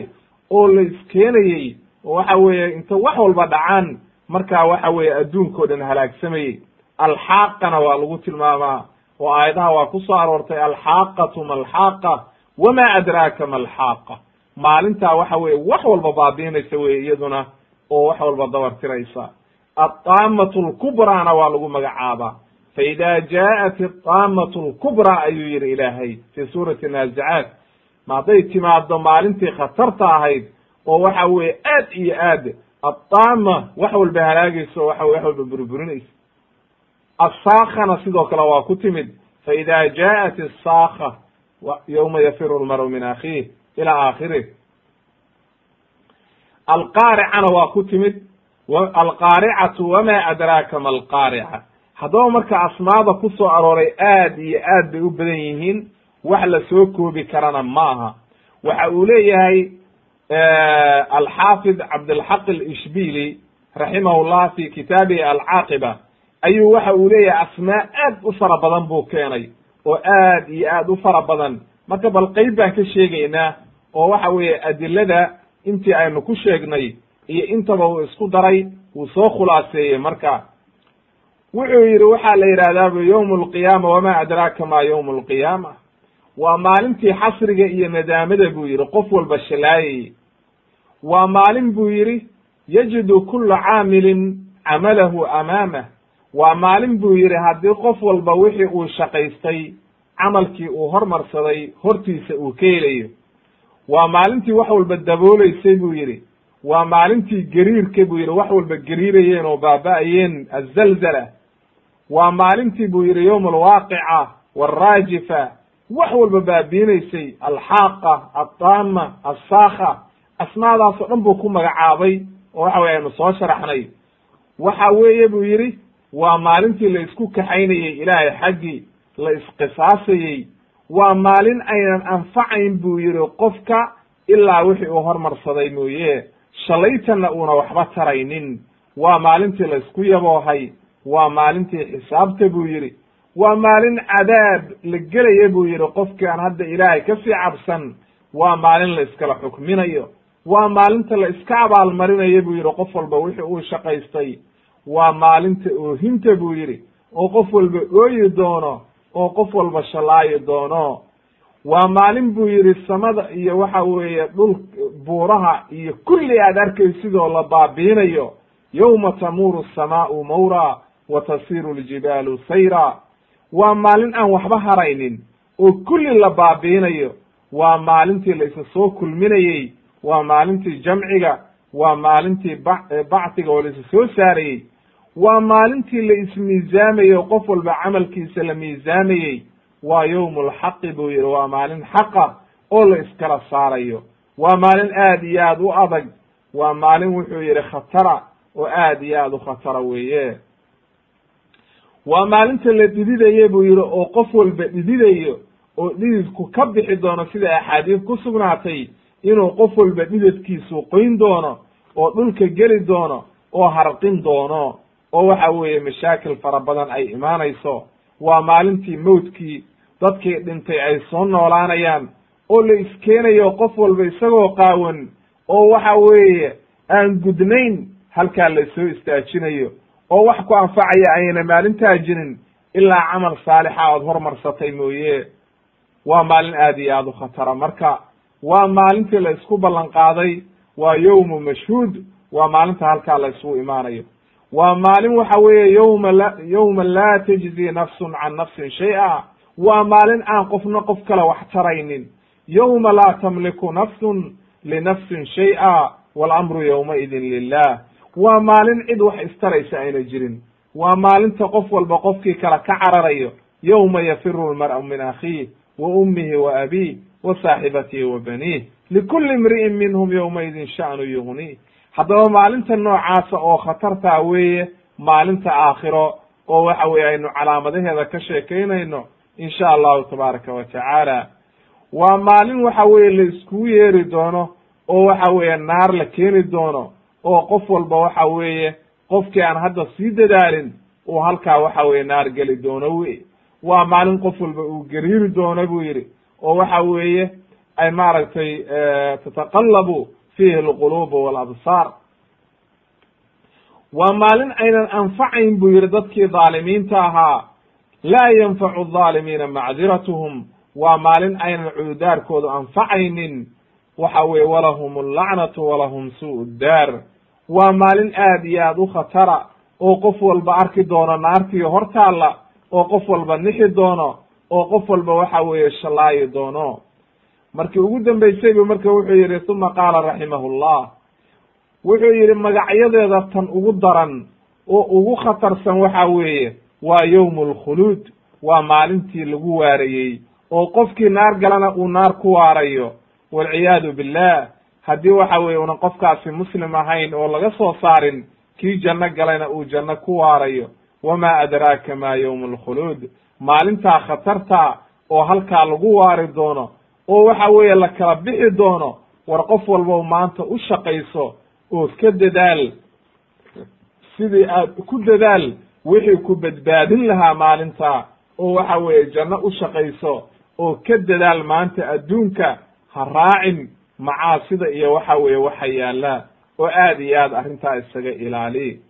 oo la iskeenayey oo waxa weeye inta wax walba dhacaan markaa waxa weeye adduunka o dhan halaagsamayey. Alxaaqana waa lagu tilmaamaa. Oo aayadaha waa ku soo aroortay alxaaqatu malxaaqa wamaa adraaka malxaaqa. Maalintaa waxa weeye wax walba baabiinaysa weye iyaduna oo wax walba dabartiraysa altaamatu lkubraana waa lagu magacaabaa. Faida jaءat altaamatu lkubraa ayuu yihi ilaahay fi suurati naazicaat ma hadday timaado maalintii khatarta ahayd oo waxa weeye aad iyo aad altaama wax walba halaagaysa o waxa wax walba burburinaysa asaakhana sidoo kale waa ku timid. Faida jaءat asaakha yowma yafiru lmaru min akhiih ila aakhirih. Alqaaricana waa ku timid. Alqaaricatu wama adraaka ma alqaarica haddaba marka asmaada ku soo arooray aad iyo aad bay u badan yihiin. Wax la soo koobi karana ma aha waxa uu leeyahay alxaafid cabdilxaq alishbili raximahullah fi kitaabihi alcaaqiba ayuu waxa uu leeyahay asmaa aad u fara badan buu keenay oo aad iyo aad u fara badan marka bal qeyb baan ka sheegaynaa oo waxa weeye adilada intii aynu ku sheegnay iyo intaba uu isku daray wuu soo khulaaseeyey marka wuxuu yidhi waxaa la yidhahdaaba yowm alqiyaama wama adraaka ma yowm alqiyaama waa maalintii xasriga iyo nadaamada buu yidhi qof walba shalaayayey waa maalin buu yidhi yajidu kula caamilin camalahu amaamah. Waa maalin buu yidhi haddii qof walba wixii uu shaqaystay camalkii uu hormarsaday hortiisa uu ka helayo. Waa maalintii wax walba dabooleysay buu yidhi. Waa maalintii gariirka buu yidhi wax walba gariirayeen oo baaba'ayeen azalzala waa maalintii buu yidhi yowm alwaaqica walraajifa wax walba baabiinaysay alxaaqa altaama alsaakha asmaadaas oo dhan buu ku magacaabay oo waxa weye aynu soo sharaxnay. Waxa weeye buu yidhi waa maalintii la isku kaxaynayey ilaahay xaggii la isqisaasayey waa maalin aynan anfacayn buu yidhi qofka ilaa wixii uu hormarsaday mooye. Shalaytanna uuna waxba taraynin. Waa maalintii la isku yaboohay. Waa maalintii xisaabta buu yidhi. Waa maalin cadaab la gelaya buu yidhi qofkii aan hadda ilaahay ka sii cabsan. Waa maalin la iskala xukminayo waa maalinta la iska abaalmarinayo buu yidhi qof walba wixii uu shaqaystay waa maalinta oohinta buu yidhi oo qof walba ooyi doono oo qof walba shalaayi doono. Waa maalin buu yidhi samada iyo waxa weeye dhul buuraha iyo kulli aad arkaysidoo la baabiinayo. Yowma tamuuru asamaau mawra wa tasiru ljibaalu sayra waa maalin aan waxba haraynin oo kulli la baabiinayo. Waa maalintii la isa soo kulminayey waa maalintii jamciga waa maalintii ba bacdiga oo la isa soo saarayey waa maalintii la ismiisaamayo qof walba camalkiisa la miisaamayey waa yowmu lxaqi buu yidhi waa maalin xaqa oo la iskala saarayo. Waa maalin aad iyo aad u adag waa maalin wuxuu yidhi khatara oo aad iyo aad u khatara weeye. Waa maalinta la dhididaye buu yidhi oo qof walba dhididayo oo dhididku ka bixi doono sida axaadiis ku sugnaatay inuu qof walba dhidadkiisu qoyn doono oo dhulka geli doono oo harqin doono oo waxa weeye mashaakil fara badan ay imaanayso waa maalintii mawdkii dadkii dhintay ay soo noolaanayaan oo la iskeenayo qof walba isagoo qaawan oo waxa weeye aan gudnayn halkaa la soo istaajinayo oo wax ku anfacaya ayna maalintaa jirin ilaa camal saalixa ood hormarsatay mooye. Waa maalin aad iyo aad u khatara. Marka waa maalintii la isku ballan qaaday waa yowmu mashhuud waa maalinta halkaa la isugu imaanayo. Waa maalin waxa weeye yowma la yowma laa tajzi nafsun can nafsin shay-a. Waa maalin aan qofna qof kale wax taraynin. Yowma laa tamliku nafsun linafsin shay-a walamru yowmaidin lilah waa maalin cid wax istaraysa ayna jirin. Waa maalinta qof walba qofkii kale ka cararayo. Yowma yafiru lmar'u min akhiih wa ummihi wa abiih wa saaxibatihi wa baniih likulli imri'in minhum yowmaidin sha'nu yugniih haddaba maalinta noocaasa oo khatartaa weeye maalinta aakhiro oo waxa weeye aynu calaamadaheeda ka sheekaynayno insha allahu tabaaraka wa tacaala waa maalin waxa weeye la iskugu yeeri doono oo waxa weeye naar la keeni doono oo qof walba waxa weeye qofkii aan hadda sii dadaalin uu halkaa waxa weeye naar geli doono wey waa maalin qof walba uu gariiri doono buu yidhi oo waxa weeye ay maaragtay tataqallabu fihi alquluub walabsaar. Waa maalin aynan anfacayn buu yidhi dadkii dhaalimiinta ahaa laa yanfacu adaalimiina macdiratuhum. Waa maalin aynan cududaarkoodu anfacaynin. Waxa weeye walahum allacnatu walahum suu daar waa maalin aad iyo aad u khatara oo qof walba arki doono naartii hortaalla oo qof walba nixi doono oo qof walba waxa weeye shallaayi doono. Markii ugu dambaysay bu marka wuxuu yidhi uma qaala raximahullah. Wuxuu yidhi magacyadeeda tan ugu daran oo ugu khatarsan waxa weeye waa yowmu alkhuluud waa maalintii lagu waarayey oo qofkii naar galana uu naar ku waarayo. Walciyaadu billah. Haddii waxa weeye una qofkaasi muslim ahayn oo laga soo saarin kii janno galayna uu janno ku waarayo. Wamaa adraaka ma yowmu alkhuluud maalintaa khatarta oo halkaa lagu waari doono oo waxa weeye la kala bixi doono war qof walbow maanta u shaqayso oo ka dadaal sidii aad ku dadaal wixii ku badbaadin lahaa maalinta oo waxa weeye janno u shaqayso oo ka dadaal maanta adduunka ha raacin macaasida iyo waxa weeye waxa yaallaa oo aad iyo aad arrintaa isaga ilaali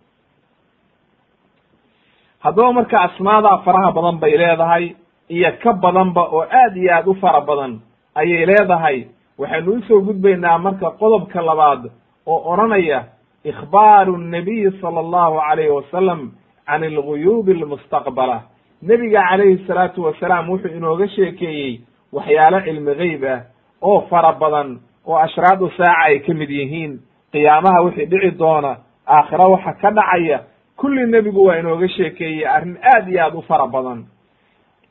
haddaba marka asmaadaa faraha badan bay leedahay iyo ka badanba oo aad iyo aad u fara badan ayay leedahay waxaynu u soo gudbaynaa marka qodobka labaad oo odhanaya ikhbaaru nnabiyi sala allahu calayhi wasalam can alguyuubi almustaqbala. Nebiga calayhi salaatu wasalaam wuxuu inooga sheekeeyey waxyaalo cilmi geyb ah oo fara badan oo ashraadu saaca ay ka mid yihiin. Qiyaamaha wixii dhici doona aakhira waxa ka dhacaya kulli nebigu waa inooga sheekeeyey arrin aad iyo aad u fara badan.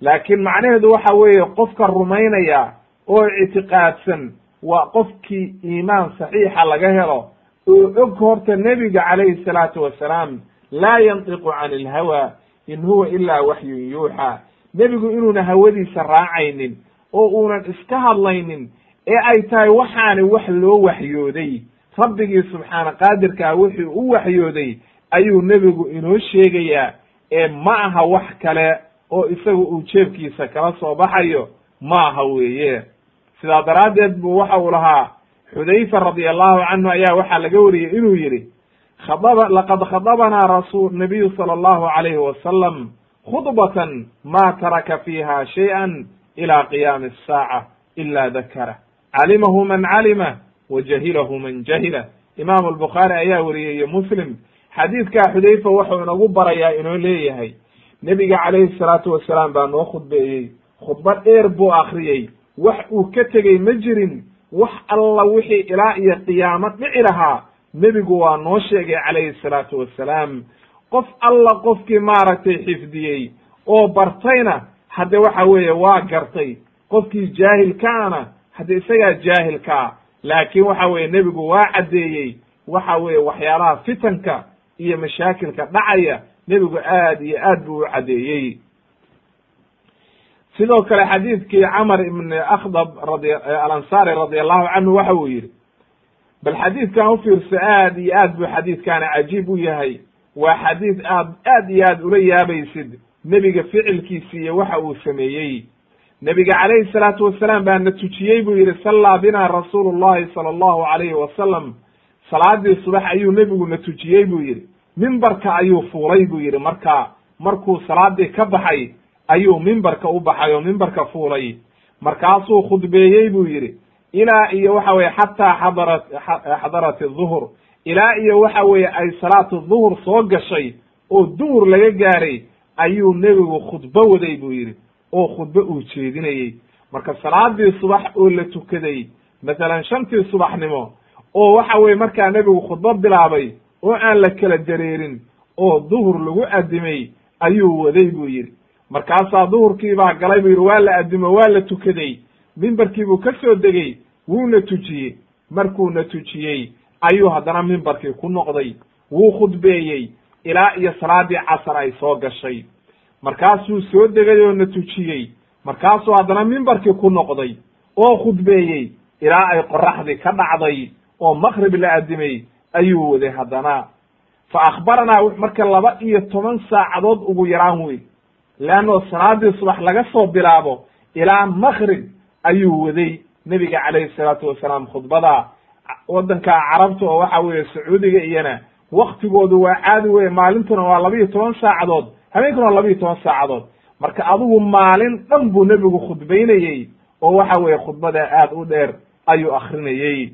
Laakiin macnaheedu waxa weeye qofka rumaynaya oo ictiqaadsan waa qofkii iimaan saxiixa laga helo oo og horta nebiga calayhi salaatu wasalaam laa yantiqu can ilhawa in huwa ilaa waxyun yuuxa. Nebigu inuuna hawadiisa raacaynin oo uunan iska hadlaynin ee ay tahay waxaani wax loo waxyooday. Rabbigii subxaana qaadirkaa wuxuu u waxyooday ayuu nebigu inoo sheegayaa ee ma aha wax kale oo isaga uu jeebkiisa kala soo baxayo ma aha weeye. Sidaa daraaddeed buu waxa uu lahaa xudayfa radi allahu canhu ayaa waxaa laga wariyey inuu yidhi khadaba laqad khadabanaa rasul nabiyu sala allahu calayhi wasalam khudbatan ma taraka fiiha shay-an ila qiyaami asaaca ila dakara. Calimahu man calima wa jahilahu man jahila. Imaamu albukhaari ayaa wariyey iyo muslim xadiidkaa xudayfa wuxuu inagu barayaa inoo leeyahay nebiga calayhi salaatu wasalaam baa noo khudbeeyey khudba dheer buu akriyey wax uu ka tegey ma jirin wax alla wixii ilaa iyo qiyaamo dhici lahaa nebigu waa noo sheegay calayhi salaatu wassalaam qof alla qofkii maaragtay xifdiyey oo bartayna hadde waxa weeye waa gartay. Qofkii jaahilkaana hadde isagaa jaahilkaa laakiin waxa weeye nebigu waa caddeeyey waxa weeye waxyaalaha fitanka iyo mashaakilka dhacaya nebigu aad iyo aad buu u caddeeyey. Sidoo kale xadiidkii camar ibn akhdab radi alansaari radi allahu canhu waxa uu yidhi bal xadiidkan ufiirso aad iyo aad buu xadiidkaani cajiib u yahay. Waa xadiid aad aad iyo aad ula yaabaysid nebiga ficilkiisi iyo waxa uu sameeyey. Nebiga calayhi salaatu wasalaam baa na tujiyey buu yidhi sallaa bina rasuulu llahi sala allahu alayhi wasalam salaadii subax ayuu nebigu na tujiyey buu yidhi. Mimbarka ayuu fuulay buu yidhi. Markaa markuu salaadii ka baxay ayuu mimbarka u baxay oo mimbarka fuulay. Markaasuu khudbeeyey buu yidhi ilaa iyo waxa weye xataa xadarat xadarat duhur ilaa iyo waxa weeye ay salaatu duhur soo gashay oo duhur laga gaaray ayuu nebigu khudbo waday buu yidhi. Oo khudbo uu jeedinayey. Marka salaadii subax oo la tukaday masalan shantii subaxnimo oo waxa weye markaa nebigu khudbo bilaabay oo aan la kala dareerin oo duhur lagu addimay ayuu waday buu yidhi. Markaasaa duhurkii baa galay buu yidhi waa la addimo waa la tukaday. Mimbarkii buu ka soo degey wuuna tujiyey. Markuuna tujiyey ayuu haddana mimbarkii ku noqday. Wuu khudbeeyey ilaa iyo salaadii casar ay soo gashay. Markaasuu soo degay oo na tujiyey. Markaasuu haddana mimbarkii ku noqday oo khudbeeyey ilaa ay qoraxdii ka dhacday oo maqrib la addimay ayuu waday haddana. Fa akhbaranaa marka laba iyo toban saacadood ugu yaraan wey. Leanno salaadii subax laga soo bilaabo ilaa maqrib ayuu waday nebiga calayhi salaatu wasalaam khudbada. Waddanka carabta oo waxa weeye sacuudiga iyana waktigoodu waa caadi weye maalintuna waa laba iyo toban saacadood habeenkuna waa laba iyo toban saacadood. Marka adigu maalin dhan buu nebigu khudbaynayey oo waxa weeye khudbada aad u dheer ayuu akrinayey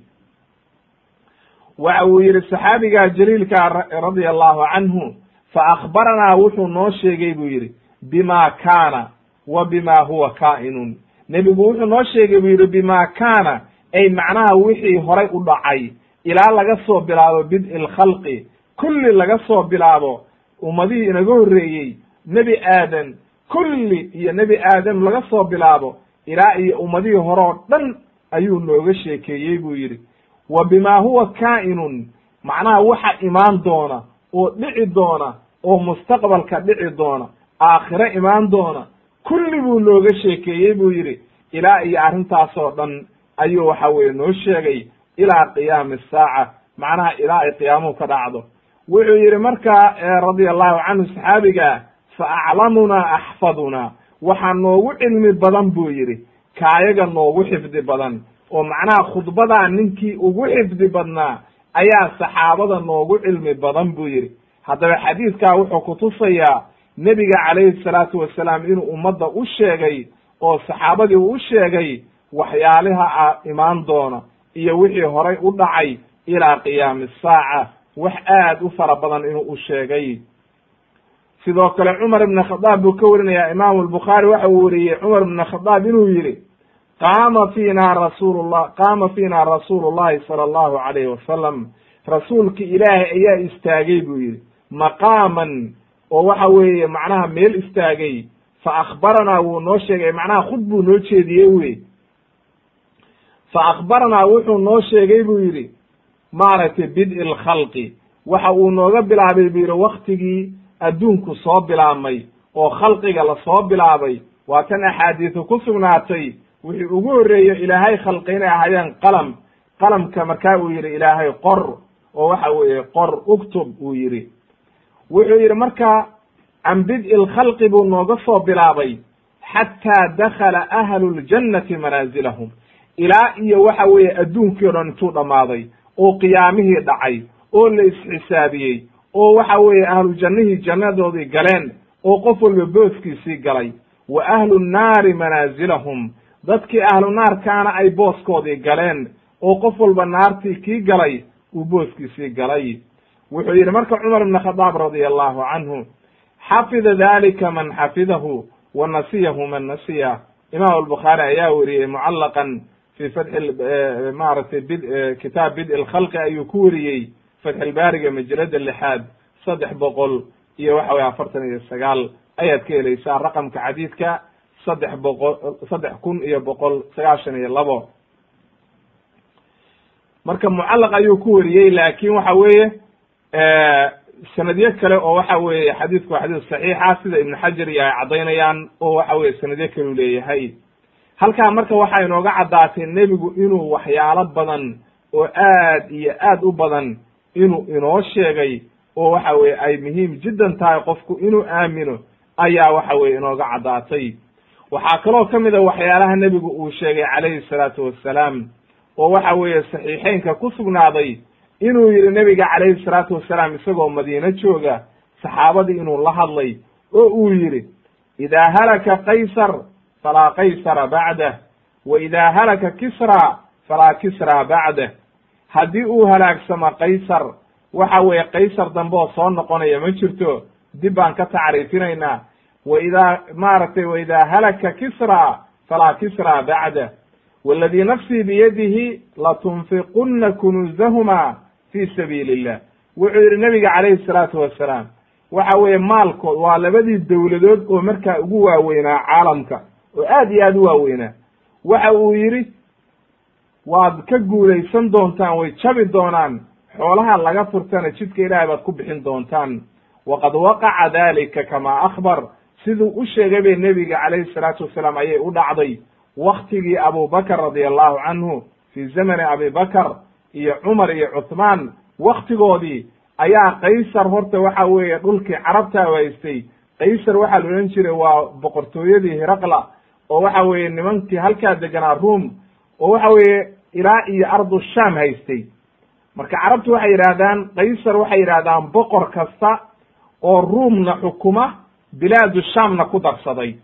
waxa uu yidhi saxaabiga jaliilka radia allahu canhu fa akhbaranaa wuxuu noo sheegay buu yidhi bima kaana wa bima huwa kaa'inun. Nebigu wuxuu noo sheegay buu yidhi bima kaana ay macnaha wixii horay u dhacay ilaa laga soo bilaabo bid'i lkhalqi kulli laga soo bilaabo ummadihii inaga horreeyey nebi aadan kulli iyo nebi aadam laga soo bilaabo ilaa iyo ummadihii hore oo dhan ayuu nooga sheekeeyey buu yidhi wa bima huwa kaa'inun macnaha waxa imaan doona oo dhici doona oo mustaqbalka dhici doona aakhire imaan doona kulli buu nooga sheekeeyey buu yidhi ilaa iyo arrintaasoo dhan ayuu waxa weye noo sheegay ilaa qiyaami saaca macnaha ilaa ay qiyaamuhu ka dhacdo. Wuxuu yidhi marka radia allahu canhu saxaabiga fa aclamunaa axfadunaa waxaa noogu cilmi badan buu yidhi kaayaga noogu xifdi badan oo macnaha khudbadaa ninkii ugu xifdi badnaa ayaa saxaabada noogu cilmi badan buu yidhi. Haddaba xadiidkaa wuxuu kutusayaa nebiga calayhi salaatu wasalaam inuu ummadda u sheegay oo saxaabadii u sheegay waxyaaliha a imaan doona iyo wixii horay u dhacay ilaa qiyaami saaca. Wax aad u fara badan inuu u sheegay. Sidoo kale cumar ibn khadaab buu ka warinayaa imaamu albukhaari waxa uu wariyey cumar ibn khadaab inuu yidhi qaama fiina rasuulullah qaama fiina rasuulu llahi sala allahu alayhi wasalam rasuulki ilaahay ayaa istaagay buu yidhi maqaaman oo waxa weeye macnaha meel istaagay fa akhbaranaa wuu noo sheegay macnaha khud buu noo jeediyey wey fa akhbaranaa wuxuu noo sheegay buu yidhi maaragtay bid'i alkhalqi waxa uu nooga bilaabay buu yidhi waktigii adduunku soo bilaabmay oo khalqiga la soo bilaabay waa tan axaadiisu ku sugnaatay wixii ugu horreeyo ilaahay khalqi inay ahaayeen qalam. Qalamka markaa uu yidhi ilaahay qor. Oo waxa weeye qor uktub uu yidhi. Wuxuu yidhi marka can bid'i lkhalqi buu nooga soo bilaabay xataa dakhala ahlu ljannati manaasilahum ilaa iyo waxa weeye adduunkii o dhan intuu dhammaaday oo qiyaamihii dhacay oo la isxisaabiyey oo waxa weeye ahlu jannihii jannadoodii galeen oo qof walba booskiisii galay. Wa ahlu nnaari manaasilahum dadkii ahlu naarkaana ay booskoodii galeen oo qof walba naartii kii galay uu booskiisii galay. Wuxuu yidhi marka cumar ibn khadaab radia allahu canhu xafida dalika man xafidahu wa nasiyahu man nasiya. Imaam albukhaari ayaa weriyey mucallaqan fi fatxi maaragtay bid kitaab bid'i lkhalqi ayuu ku weriyey fatxilbaariga majalada lixaad saddex boqol iyo waxa weye afartan iyo sagaal. Ayaad ka helaysaa raqamka xadiidka saddex boqol saddex kun iyo boqol sagaashan iyo labo. Marka mucallaq ayuu ku weriyey laakin waxa weeye sanadyo kale oo waxa weeye xadiidku waa xadiis saxiixa sida ibnu xajar iyo ay caddaynayaan oo waxa weye sanadyo kaleu leeyahay. Halkaa marka waxaa inooga caddaatay nebigu inuu waxyaalo badan oo aad iyo aad u badan inuu inoo sheegay oo waxa weye ay muhiim jiddan tahay qofku inuu aamino ayaa waxa weye inooga caddaatay waxaa kaloo ka mid a waxyaalaha nebigu uu sheegay calayhi salaatu wassalaam oo waxa weeye saxiixeynka ku sugnaaday inuu yidhi nebiga calayhi salaatu wasalaam isagoo madiino jooga saxaabadii inuu la hadlay oo uu yidhi idaa halaka qaysar falaa qaysara bacdah wa idaa halaka kisra falaa kisra bacdah haddii uu halaagsamo qaysar waxa weeye qaysar dambe oo soo noqonaya ma jirto dib baan ka tacriifinaynaa wa idaa maaragtay wa idaa halaka kisra falaa kisra bacdah waladii nafsii biyadihi latunfiqunna kunuuzahuma fi sabiili illah wuxuu yidhi nebiga calayhi salaatu wassalaam waxa weeye maalkood waa labadii dowladood oo markaa ugu waaweynaa caalamka oo aad iyo aad u waaweynaa waxa uu yidhi waad ka guulaysan doontaan way jabi doonaan xoolaha laga furtana jidka ilaahay baad ku bixin doontaan waqad waqaca dalika kamaa akhbar siduu u sheegay bay nebiga calayhi salaatu wasalaam ayay u dhacday waktigii abubakr radia allahu canhu fii zamani abi bakr iyo cumar iyo cuthmaan. Waktigoodii ayaa qaysar horta waxa weeye dhulkii carabta haystay qaysar waxaa la odhan jiray waa boqortooyadii hiraqla oo waxa weeye nimankii halkaa deganaa ruom oo waxa weeye ilaa iyo ardu sham haystay. Marka carabtu waxay yidhaahdaan qaysar waxay yidhahdaan boqor kasta oo ruumna xukuma bilaadu shamna ku darsaday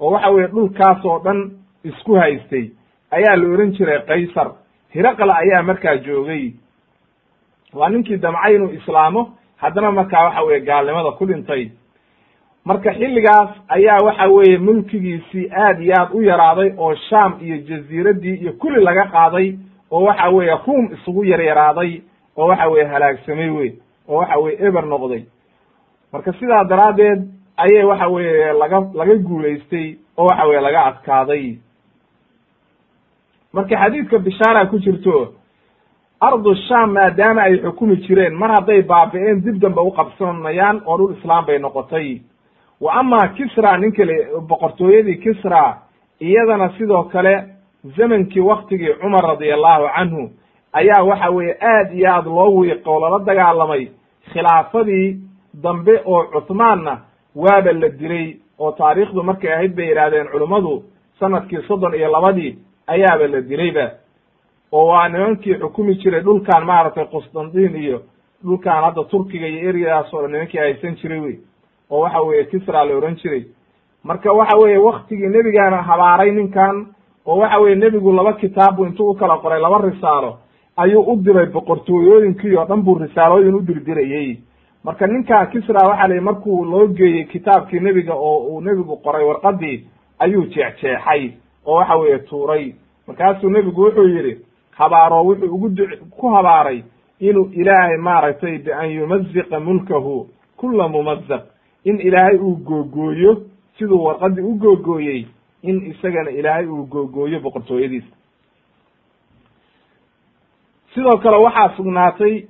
oo waxa weeye dhulkaas oo dhan isku haystay ayaa la ohan jiray qaysar. Hiraqla ayaa markaa joogay. Waa ninkii damcay inuu islaamo haddana markaa waxa weye gaalnimada ku dhintay. Marka xilligaas ayaa waxa weeye mulkigiisii aad iyo aad u yaraaday oo sham iyo jaziiraddii iyo kulli laga qaaday oo waxa weeye ruum isugu yaryaraaday oo waxa weye halaagsamay wey oo waxa weye eber noqday. Marka sidaa daraaddeed ayay waxa weeye laga laga guulaystay oo waxa weye laga adkaaday. Marka xadiidka bishaara ku jirto ardu sham maadaama ay xukumi jireen mar hadday baabi'een dib dambe uqabsanayaan oo dhul islaam bay noqotay. Wa ama kisra ninka le boqortooyadii kisra iyadana sidoo kale zamankii waktigii cumar radia allahu canhu ayaa waxa weeye aad iyo aad loo wiiqo lala dagaalamay khilaafadii dambe oo cuthmaanna waaba la dilay oo taariikhdu markay ahayd bay yidhahdeen culummadu sannadkii soddon iyo labadii ayaaba la dilayba. Oo waa nimankii xukumi jiray dhulkan maaragtay qusdandiin iyo dhulkan hadda turkiga iyo eryadaas oo dhan nimankii haysan jiray wey. Oo waxa weeye kisra la ohan jiray. Marka waxa weeye waktigii nebigaana habaaray ninkan oo waxa weye nebigu laba kitaabu intuu u kala qoray laba risaalo ayuu u diray boqortooyooyinkii oo dhan buu risaalooyin u dirdirayey marka ninkaa kisra waxa la markuu loo geeyey kitaabkii nebiga oo uu nebigu qoray warqadii ayuu jeexjeexay oo waxa weeye tuuray. Markaasuu nebigu wuxuu yidhi habaaro wuxuu ugu du ku habaaray inuu ilaahay maaragtay bian yumaziqa mulkahu kula mumazaq in ilaahay uu googooyo siduu warqadii u googooyey in isagana ilaahay uu googooyo boqortooyadiisa. Sidoo kale waxaa sugnaatay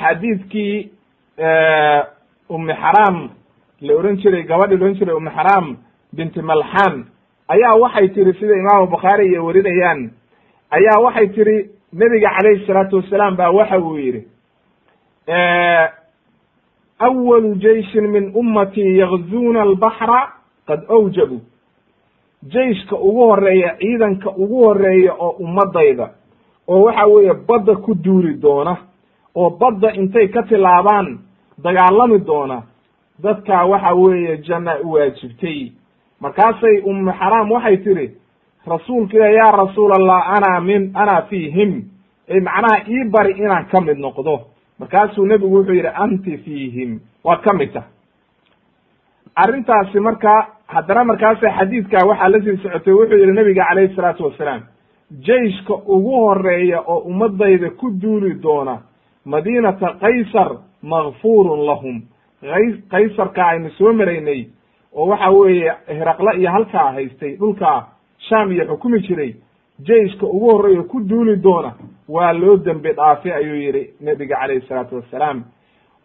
xadiidkii umi xaraam la ohan jiray gabadhii la ohan jiray umi xaraam binti malxan ayaa waxay tiri sida imaamu bukhaari iyo warinayaan ayaa waxay tiri nebiga calayhi salaatu wasalaam baa waxa uu yidhi awalu jeishin min ummatii yakzuuna albaxra qad awjabu. Jeiska ugu horreeya ciidanka ugu horreeya oo ummadayda oo waxa weeye badda ku duuli doona oo badda intay ka tilaabaan dagaalami doona dadkaa waxa weeye janna u waajibtay. Markaasay umu xaraam waxay tidhi rasuulka ilah yaa rasuul allah ana min ana fiihim. Ee macnaha ii bari inaan ka mid noqdo. Markaasuu nebigu wuxuu yidhi anti fiihim. Waad ka mid tah arrintaasi marka haddana markaasa xadiidka waxaa la sii socotay wuxuu yihi nebiga calayhi salaatu wasalaam jeiska ugu horreeya oo ummadayda ku duuli doona madiinata kaysar makfurun lahum. Kaysarka aynu soo maraynay oo waxa weeye hiraqle iyo halkaa haystay dhulka sham iyo xukumi jiray jeiska ugu horreeya ku duuli doona waa loo dembi dhaafay ayuu yihi nebiga calayhi salaatu wassalaam.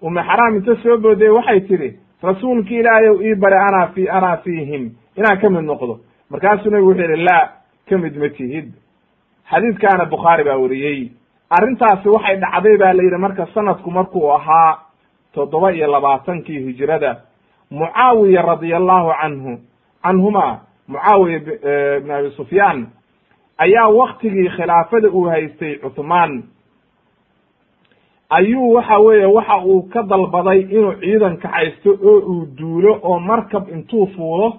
Ume xaraam inta soo boodey waxay tidhi rasuulki ilaahay ow ii bari anaa fi anaa fiihim. Inaan ka mid noqdo. Markaasuu nebigu wuxuu yihi laa ka mid ma tihid. Xadiidkaana bukhaari baa wariyey arrintaasi waxay dhacday baa la yidhi marka sanadku markuu ahaa toddoba iyo labaatankii hijrada mucaawiya radia allahu canhu canhuma mucaawiya bn abi sufyaan ayaa waktigii khilaafada uu haystay cuthmaan. Ayuu waxa weeye waxa uu ka dalbaday inuu ciidan kaxaysto oo uu duulo oo markab intuu fuulo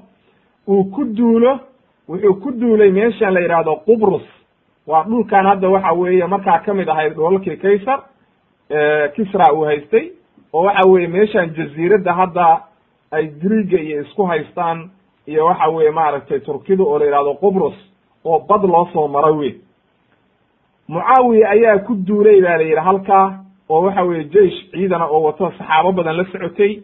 uu ku duulo wuxuu ku duulay meeshan la yidhaahdo qubrus waa dhulkan hadda waxa weeye markaa ka mid ahayd dholalkii kaysar kisra uu haystay oo waxa weeye meeshan jaziiradda hadda ay griiga iyo isku haystaan iyo waxa weeye maaragtay turkida oo la yidhahdo qubrus oo bad loo soo maro wey mucaawiya ayaa ku duulay ba la yidhi halkaa oo waxa weeye jeish ciidana oo wato saxaabo badan la socotay.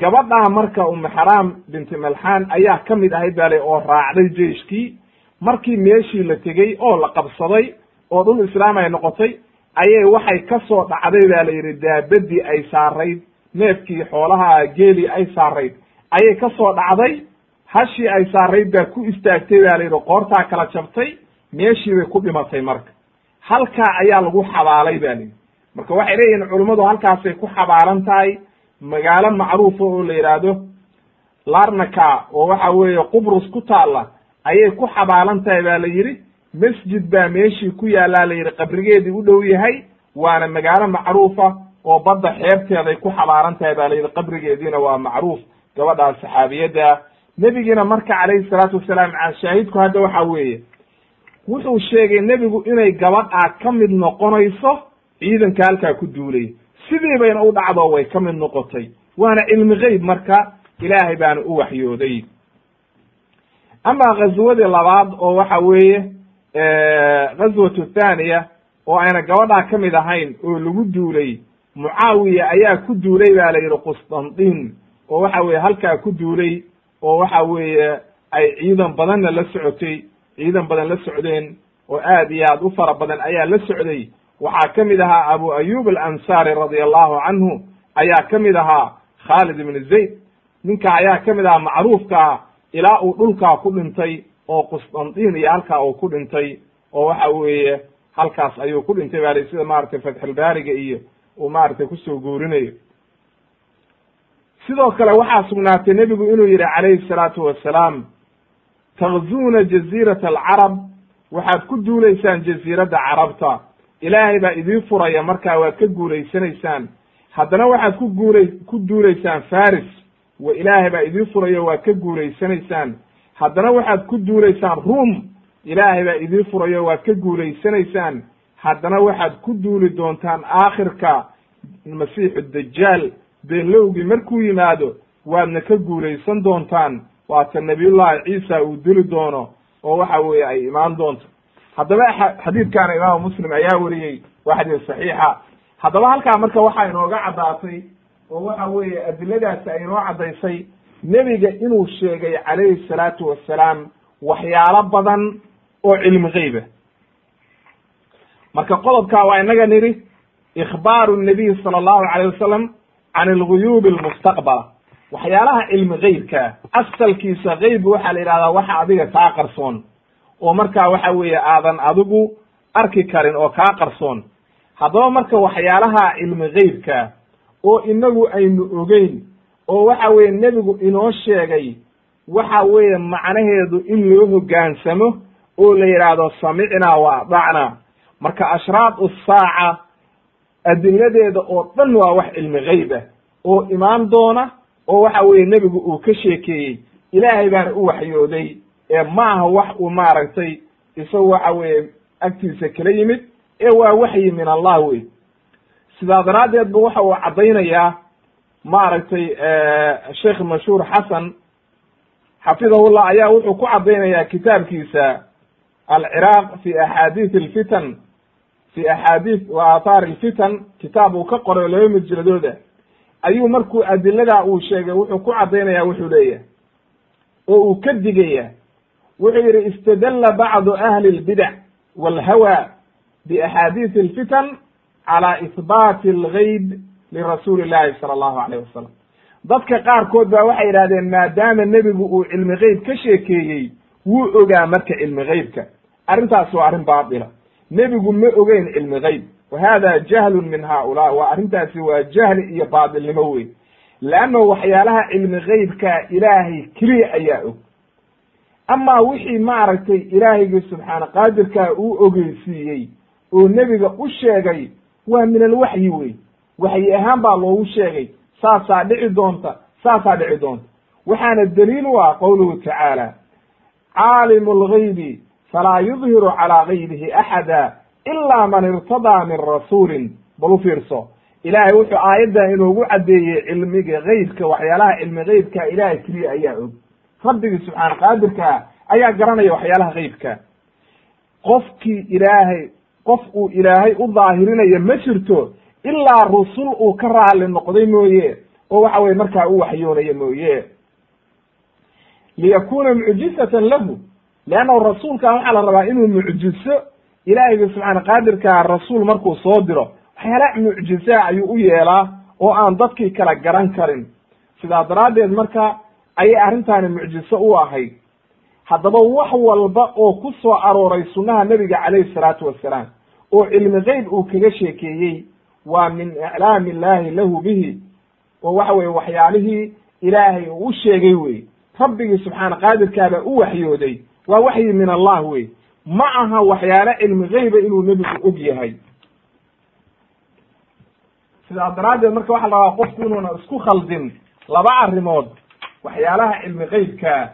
Gabadhaa marka umu xaraam binti malxaan ayaa ka mid ahayd ba le oo raacday jeiskii markii meeshii la tegey oo la qabsaday oo dhul islaam ay noqotay ayay waxay ka soo dhacday ba la yidhi daabadii ay saarayd neefkii xoolaha geeli ay saarayd. Ayay ka soo dhacday hashii ay saarayd baa ku istaagtay ba la yidhi qoortaa kala jabtay meeshii bay ku dhimatay marka. Halkaa ayaa lagu xabaalay ba layidhi marka waxay leeyihiin culummadu halkaasay ku xabaalan tahay magaalo macruufa oo la yidhaahdo larnaka oo waxa weeye qubrus ku taalla ayay ku xabaalan tahay ba la yidhi masjid baa meeshii ku yaallaa la yidhi qabrigeedii u dhow yahay waana magaalo macruufa oo badda xeebteeday ku xabaalan tahay ba la yidhi qabrigeediina waa macruuf gabadhaas saxaabiyadda. Nebigiina marka calayhi salaatu wasalaam shaahidku hadda waxa weeye wuxuu sheegay nebigu inay gabadhaa ka mid noqonayso ciidanka halkaa ku duulay. Sidii bayna u dhacdo way ka mid noqotay waana cilmi geyb marka ilaahay baana u waxyooday ama ghazwadii labaad oo waxa weeye ghazwatu thaniya oo ayna gabadhaa ka mid ahayn oo lagu duulay mucaawiya ayaa ku duulay ba la yidhi qustantin oo waxa weeye halkaa ku duulay oo waxa weeye ay ciidan badanna la socotay ciidan badan la socdeen oo aad iyo aad u fara badan ayaa la socday. Waxaa ka mid ahaa abu ayub alansaari radia allahu canhu ayaa ka mid ahaa khaalid ibn zayd ninka ayaa ka mid ahaa macruufkaa ilaa uu dhulkaa ku dhintay oo qustantin iyo halkaa uu ku dhintay oo waxa weeye halkaas ayuu ku dhintay bali sida maratay fatxulbaariga iyo uu maaragtay ku soo guurinayo. Sidoo kale waxaa sugnaatay nebigu inuu yidhi calayhi salaatu wassalaam takzuuna jaziirata alcarab. Waxaad ku duulaysaan jaziiradda carabta. Ilaahay baa idiin furaya markaa waad ka guulaysanaysaan haddana waxaad ku guulay ku duulaysaan faris wa ilaahay baa idiin furayo waad ka guulaysanaysaan haddana waxaad ku duulaysaan ruom ilaahay baa idiin furayo waad ka guulaysanaysaan haddana waxaad ku duuli doontaan aakhirka masiixu dajaal beenlowgii markuu yimaado waadna ka guulaysan doontaan. Waata nabiyullahi ciisa uu dili doono oo waxa weeye ay imaan doonto. Haddaba xadiidkaana imaamu muslim ayaa wariyey waa xadiis saxiixa. Haddaba halkaa marka waxaa inooga caddaatay oo waxa weeye adiladaasi ay inoo caddaysay nebiga inuu sheegay calayhi salaatu wassalaam waxyaalo badan oo cilmi geyba marka qodobkaa waa inaga nidhi ikhbaaru nabiy sala allahu calayh wasalam can alguyuubi almustaqbala. Waxyaalaha cilmi geybkaa asalkiisa geyb waxaa la yidhahdaa waxa adiga kaa qarsoon. Oo markaa waxa weeye aadan adigu arki karin oo kaa qarsoon. Haddaba marka waxyaalaha cilmi geybkaa oo inagu aynu ogeyn oo waxa weeye nebigu inoo sheegay waxa weeye macnaheedu in loo hoggaansamo oo la yidhaahdo samicnaa wa adacnaa marka ashraad usaaca adiladeeda oo dhan waa wax cilmi geyb ah oo imaan doona oo waxa weeye nebigu uu ka sheekeeyey ilaahay baana u waxyooday ee ma aha wax uu maaragtay isagu waxa weeye agtiisa kala yimid ee waa waxyi min allah wey sidaa daraaddeed ba waxa uu caddaynayaa maaragtay sheekh mashhuur xasan xafidahullah ayaa wuxuu ku caddaynayaa kitaabkiisa alciraaq fi axaadiis alfitan fi axaadiis wa aathaar alfitan kitaab uu ka qoray laba majaladooda ayuu markuu adiladaa uu sheegay wuxuu ku caddaynaya wuxuu leeyahay oo uu ka digaya wuxuu yidhi istadalla bacdu ahli lbidac walhawa biaxaadiisi alfitan cala ihbaati algeyb lirasuuli llahi sala allahu alayh wasalam dadka qaarkood baa waxay yidhahdeen maadaama nebigu uu cilmi geyb ka sheekeeyey wuu ogaa marka cilmi geybka arrintaas waa arrin baatila nebigu ma ogeyn cilmi geyb wa hada jahlun min haulaa waa arrintaasi waa jahli iyo baatilnimo wey leanna waxyaalaha cilmi geybka ilaahay keliya ayaa og amaa wixii maaragtay ilaahaygi subxaana qaadirkaa uu ogeysiiyey oo nebiga u sheegay waa min alwaxyi wey waxyi ahaan baa loogu sheegay. Saasaa dhici doonta saasaa dhici doonta. Waxaana daliil u ah qowluhu tacaala. Caalimu lgaybi falaa yudhiru calaa gaybihi axada ilaa man irtadaa min rasuulin. Bal u fiirso. Ilaahay wuxuu aayaddan inoogu caddeeyey cilmiga geybka waxyaalaha cilmi geybka ilaahay keliya ayaa og. Rabbigii subxaana qaadirkaa ayaa garanaya waxyaalaha geybka qofkii ilaahay qof uu ilaahay u daahirinayo ma jirto ilaa rusul uu ka raali noqday mooye oo waxa weye markaa u waxyoonaya mooye. Liyakuna mucjizatan lahu leannahu rasuulkan waxaa la rabaa inuu mucjiso ilaahayga subxaana qaadirkaa rasuul markuu soo diro waxyaala mucjisaa ayuu u yeelaa oo aan dadkii kala garan karin. Sidaa daraaddeed marka ayay arrintaani mucjiso u ahayd haddaba wax walba oo ku soo arooray sunnaha nebiga calayhi salaatu wassalaam oo cilmi geyb uu kaga sheekeeyey waa min iclaami illaahi lahu bihi oo waxa weye waxyaalihii ilaahay uu u sheegay wey rabbigii subxaana qaadirkaabaa u waxyooday waa waxyi min allah wey ma aha waxyaale cilmi geyba inuu nebigu og yahay. Sidaa daraaddeed marka waxa la rabaa qofku inuuna isku khaldin laba arrimood waxyaalaha cilmi geybkaa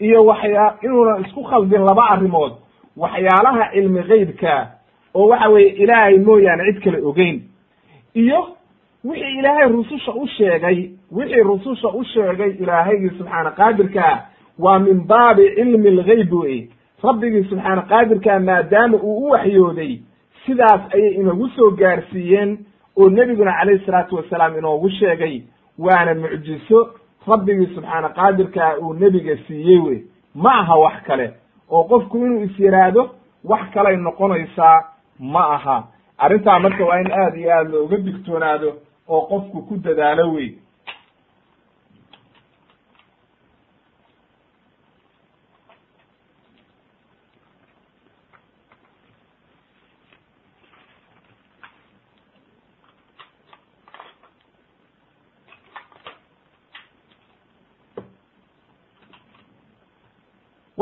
iyo waxyaa inuuna isku khaldin laba arrimood. Waxyaalaha cilmi geybkaa oo waxa weeye ilaahay mooyaane cid kale ogeyn. Iyo wixii ilaahay rususha u sheegay wixii rususha u sheegay ilaahaygi subxaana qaadirkaa waa min baabi cilmi lgeyb wey rabbigii subxaana qaadirkaa maadaama uu u waxyooday sidaas ayay inagu soo gaarsiiyeen oo nebiguna calayhi salaatu wasalaam inoogu sheegay waana mucjiso rabbigii subxaana qaadirkaa uu nebiga siiyey wey. Ma aha wax kale. Oo qofku inuu is yidhaahdo wax kalay noqonaysaa ma aha. Arrintaa marka waa in aada iyo aada looga digtoonaado oo qofku ku dadaalo wey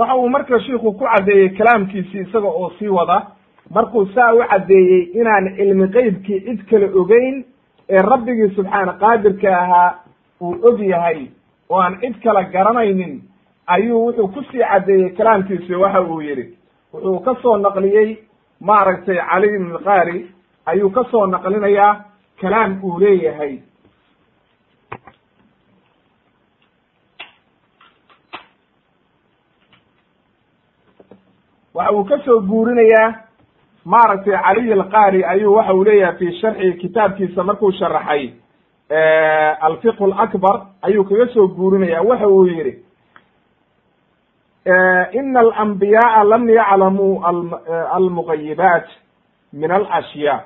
waxa uu marka shiiku ku caddeeyey kalaamkiisii isaga oo sii wada markuu saa u caddeeyey inaan cilmi qeybkii cid kale ogeyn ee rabbigii subxaana qaadirka ahaa uu og yahay oo aan cid kale garanaynin ayuu wuxuu ku sii caddeeyey kalaamkiisi waxa uu yidhi. Wuxuu ka soo naqliyey maaragtay cali ibn alqaari ayuu ka soo naqlinayaa kalaam uu leeyahay waxa uu ka soo guurinayaa maaragtay caliy alqaari ayuu waxa uu leeyahay fi sharxi kitaabkiisa markuu sharaxay alfiqhu lakbar ayuu kaga soo guurinaya waxa uu yihi ina alambiyaaa lam yaclamuu almugayibaat min alashyaa.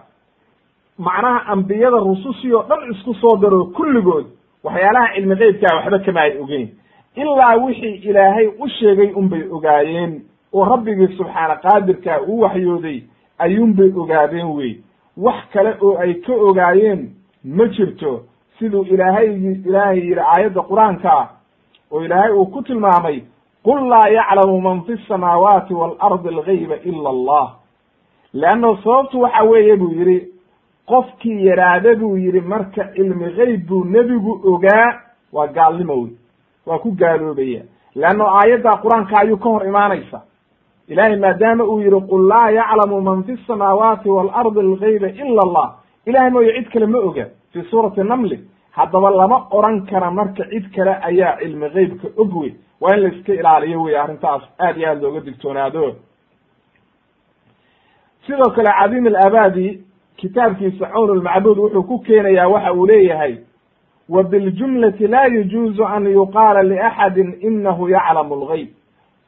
Macnaha ambiyada rusushii oo dhan isku soo daro kulligood waxyaalaha cilmi qeybkaa waxba kama ay ogeyn. Ilaa wixii ilaahay u sheegay unbay ogaayeen oo rabbigii subxaana qaadirkaa uu waxyooday ayuunbay ogaadeen wey wax kale oo ay ka ogaayeen ma jirto siduu ilaahay ilaahay yidhi aayadda qur'aanka ah oo ilaahay uu ku tilmaamay qul laa yaclamu man fi samaawaati waalardi algayba ila allah. Leanno sababtu waxa weeye buu yidhi qofkii yaraada buu yidhi marka cilmi geyb buu nebigu ogaa waa gaalnimo wey waa ku gaaloobaya leanno aayadda qur'aanka ayuu ka hor imaanaysa ilahay maadaama uu yihi qul laa yaclamu man fi samaawaati waalardi algayba ila allah. Ilahay mooye cid kale ma oga. Fi suurati namli haddaba lama oran kara marka cid kale ayaa cilmi geybka og wey waa in la iska ilaaliyo wey arrintaas aad iyo aad looga digtoonaado. Sidoo kale cadiim alabadi kitaabkiisa cawn lmacbuud wuxuu ku keenayaa waxa uu leeyahay wa biljumlati laa yajuuzu an yuqaala liaxadin inahu yaclamu lgeyb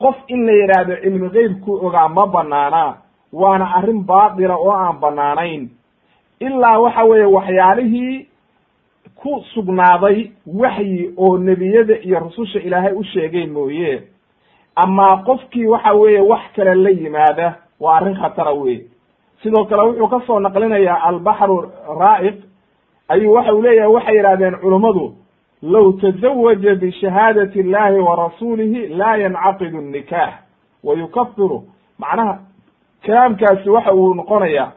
qof in la yidhaahdo cilmi geybkuu ogaa ma banaanaa waana arrin baatila oo aan banaanayn. Ilaa waxa weeye waxyaalihii ku sugnaaday waxyi oo nebiyada iyo rususha ilaahay u sheegay mooye. Amaa qofkii waxa weeye wax kale la yimaada waa arrin khatara weye sidoo kale wuxuu ka soo naqlinayaa albaxru raa'iq ayuu waxa uu leeyahay waxay yidhahdeen culummadu low tazawaja bishahaadati illahi wa rasuulihi laa yancaqidu nikaax wa yukafiru macnaha kalaamkaasi waxa uu noqonayaa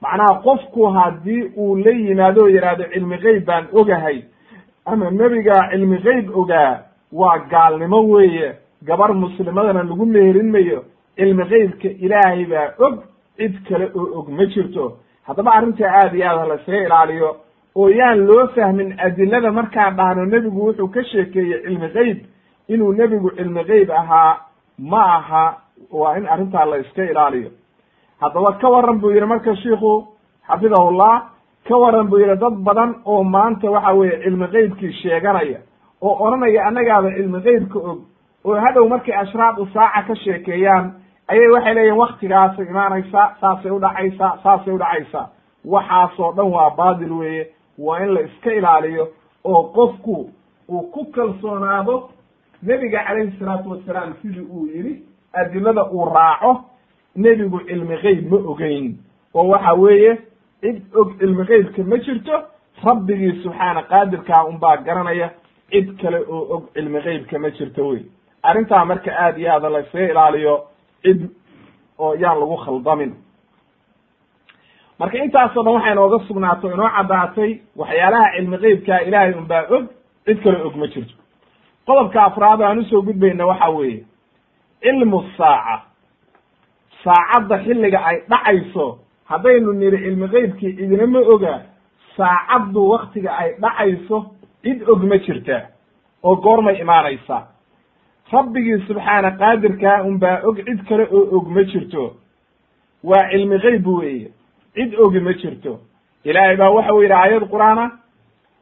macnaha qofku haddii uu la yimaado oo yidhaahdo cilmi geyb baan ogahay ama nebigaa cilmi geyb ogaa waa gaalnimo weeye gabar muslimadana lagu meherin mayo cilmi geybka ilaahay baa og cid kale oo og ma jirto haddaba arrintaa aada iyo aad ha laysaga ilaaliyo oo yaan loo fahmin adilada markaan dhahno nebigu wuxuu ka sheekeeyey cilmi geyb inuu nebigu cilmi geyb ahaa ma aha waa in arrintaa la iska ilaaliyo. Haddaba ka waran buu yidhi marka shiiku xafidahullah ka waran buu yidhi dad badan oo maanta waxa weeye cilmi geybkii sheeganaya oo odhanaya annagaaba cilmi geybka og oo hadhow markay ashraadu saaca ka sheekeeyaan ayay waxay leeyihiin waktigaasay imaanaysaa saasay udhacaysaa saasay udhacaysaa waxaasoo dhan waa baatil weeye waa in la iska ilaaliyo oo qofku uu ku kalsoonaado nebiga calayhi salaatu wasalaam sidii uu yidhi adilada uu raaco nebigu cilmi geyb ma ogeyn. Oo waxa weeye cid og cilmi geybka ma jirto rabbigii subxaana qaadirkaa unbaa garanaya cid kale oo og cilmi geybka ma jirto wey. Arrintaa marka aada iyo aada la iskaga ilaaliyo cid oo yaan lagu khaldamin marka intaasoo dhan waxay nooga sugnaato inoo caddaatay waxyaalaha cilmi geybkaa ilaahay unbaa og cid kale og ma jirto. Qodobka afraad aan u soo gudbayna waxa weeye cilmu saaca. Saacadda xilliga ay dhacayso haddaynu niri cilmi geybkii cidina ma oga saacaddu waktiga ay dhacayso cid og ma jirtaa oo goormay imaanaysaa rabbigii subxaana qaadirkaa unbaa og cid kale oo og ma jirto. Waa cilmi geyb weeye cid ogi ma jirto. Ilaahay baa waxa u yidhi aayad qur'aana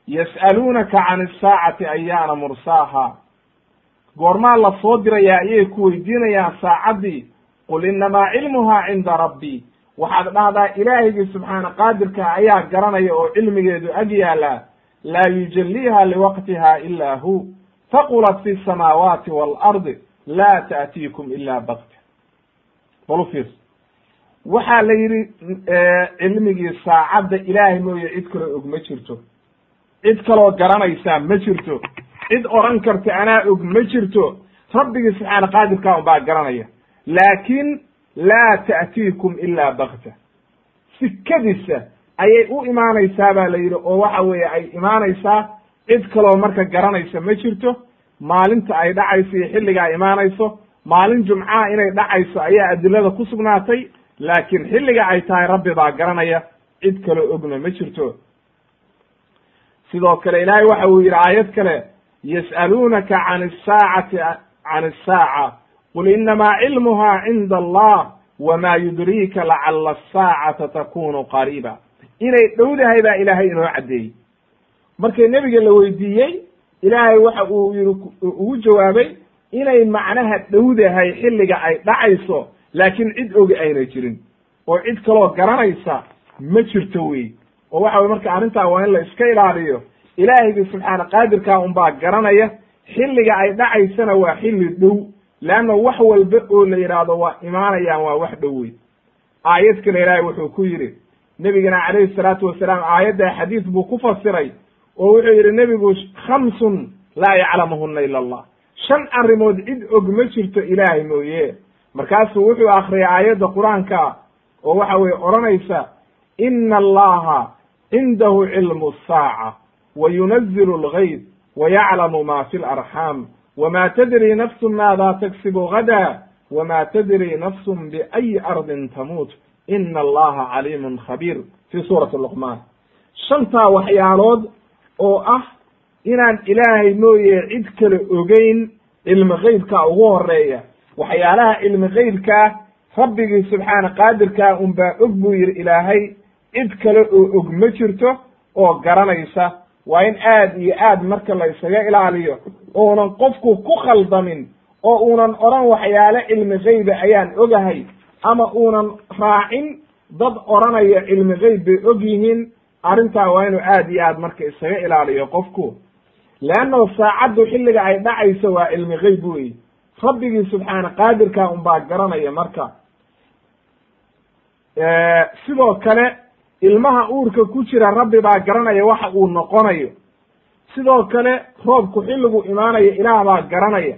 yas'aluunaka can isaacati ayaana mursaaha. Goormaa la soo dirayaa ayay ku weydiinayaan saacaddii qul innamaa cilmuhaa cinda rabbii. Waxaad dhahdaa ilaahigii subxaana qaadirka ayaa garanaya oo cilmigeedu ag yaallaa laa yujalliiha liwaqtiha ilaa hu faqulat fi samaawaati waalardi laa ta'tiikum ila bakta bal u fiirso waxaa la yidhi cilmigii saacadda ilaahay mooye cid kaloo og ma jirto. Cid kaloo garanaysaa ma jirto. Cid odhan karta anaa og ma jirto. Rabbigii subxaana qaadirkaa unbaa garanaya. Laakin laa ta'tiikum ilaa bakta sikadiisa ayay u imaanaysaa baa la yidhi oo waxa weeye ay imaanaysaa cid kaloo marka garanaysa ma jirto. Maalinta ay dhacayso iyo xilliga ay imaanayso. Maalin jumcaha inay dhacayso ayaa adilada ku sugnaatay laakiin xilliga ay tahay rabbi baa garanaya cid kaloo ogna ma jirto. Sidoo kale ilaahay waxa uu yidhi aayad kale yas'aluunaka can isaacati can isaaca qul inamaa cilmuha cinda allah wma yudriika lacala asaacata takunu qariiba. Inay dhowdahay baa ilaahay inoo caddeeyey. Markii nebiga la weydiiyey ilaahay waxa uu yidhi ugu jawaabay inay macnaha dhowdahay xilliga ay dhacayso laakiin cid ogi ayna jirin. Oo cid kaloo garanaysa ma jirto wey oo waxa weye marka arrintaa waa in la iska ilaaliyo. Ilaahaygi subxaana qaadirkaa unbaa garanaya. Xilliga ay dhacaysana waa xilli dhow. Leanna wax walba oo la yidhaahdo waa imaanayaan waa wax dhow wey aayad kale ilaahay wuxuu ku yidhi nebigana calayhi salaatu wasalaam aayadda xadiis buu ku fasiray oo wuxuu yidhi nebigu khamsun laa yaclamuhuna ila allah. Shan arrimood cid og ma jirto ilaahay mooye markaasuu wuxuu akriyay aayadda qur'aanka oo waxa weye odhanaysa ina allaha cindahu cilmu saaca wa yunazilu algayb wa yaclamu ma fi larxaam wma tadri nafsu maada tagsibu gada wma tadri nafsu biayi ardin tamuut. Ina allaha caliimun khabiir. Fi suurati luqmaan. Shantaa waxyaalood oo ah inaan ilaahay mooye cid kale ogeyn cilmi geybka ugu horreeya waxyaalaha cilmi geybkaa rabbigii subxaana qaadirkaa unbaa og buu yidhi ilaahay cid kale oo og ma jirto oo garanaysa. Waa in aad iyo aad marka la isaga ilaaliyo uunan qofku ku khaldamin oo uunan odhan waxyaale cilmi geyba ayaan ogahay ama uunan raacin dad odhanaya cilmi geyb bay og yihiin. Arrintaa waa inuu aad iyo aad marka isaga ilaaliyo qofku. Leannahu saacaddu xilliga ay dhacayso waa cilmi geyb wey rabbigii subxaana qaadirkaa unbaa garanaya marka. Sidoo kale ilmaha uurka ku jira rabbi baa garanaya waxa uu noqonayo. Sidoo kale roobku xilligu imaanayo ilaah baa garanaya.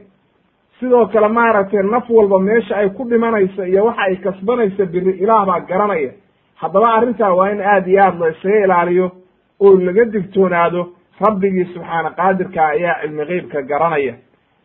Sidoo kale maaragtay naf walba meesha ay ku dhimanayso iyo waxa ay kasbanayso biri ilaah baa garanaya. Haddaba arrintaa waa in aad iyo aad la isaga ilaaliyo oo laga digtoonaado rabbigii subxaana qaadirka ayaa cilmi geybka garanaya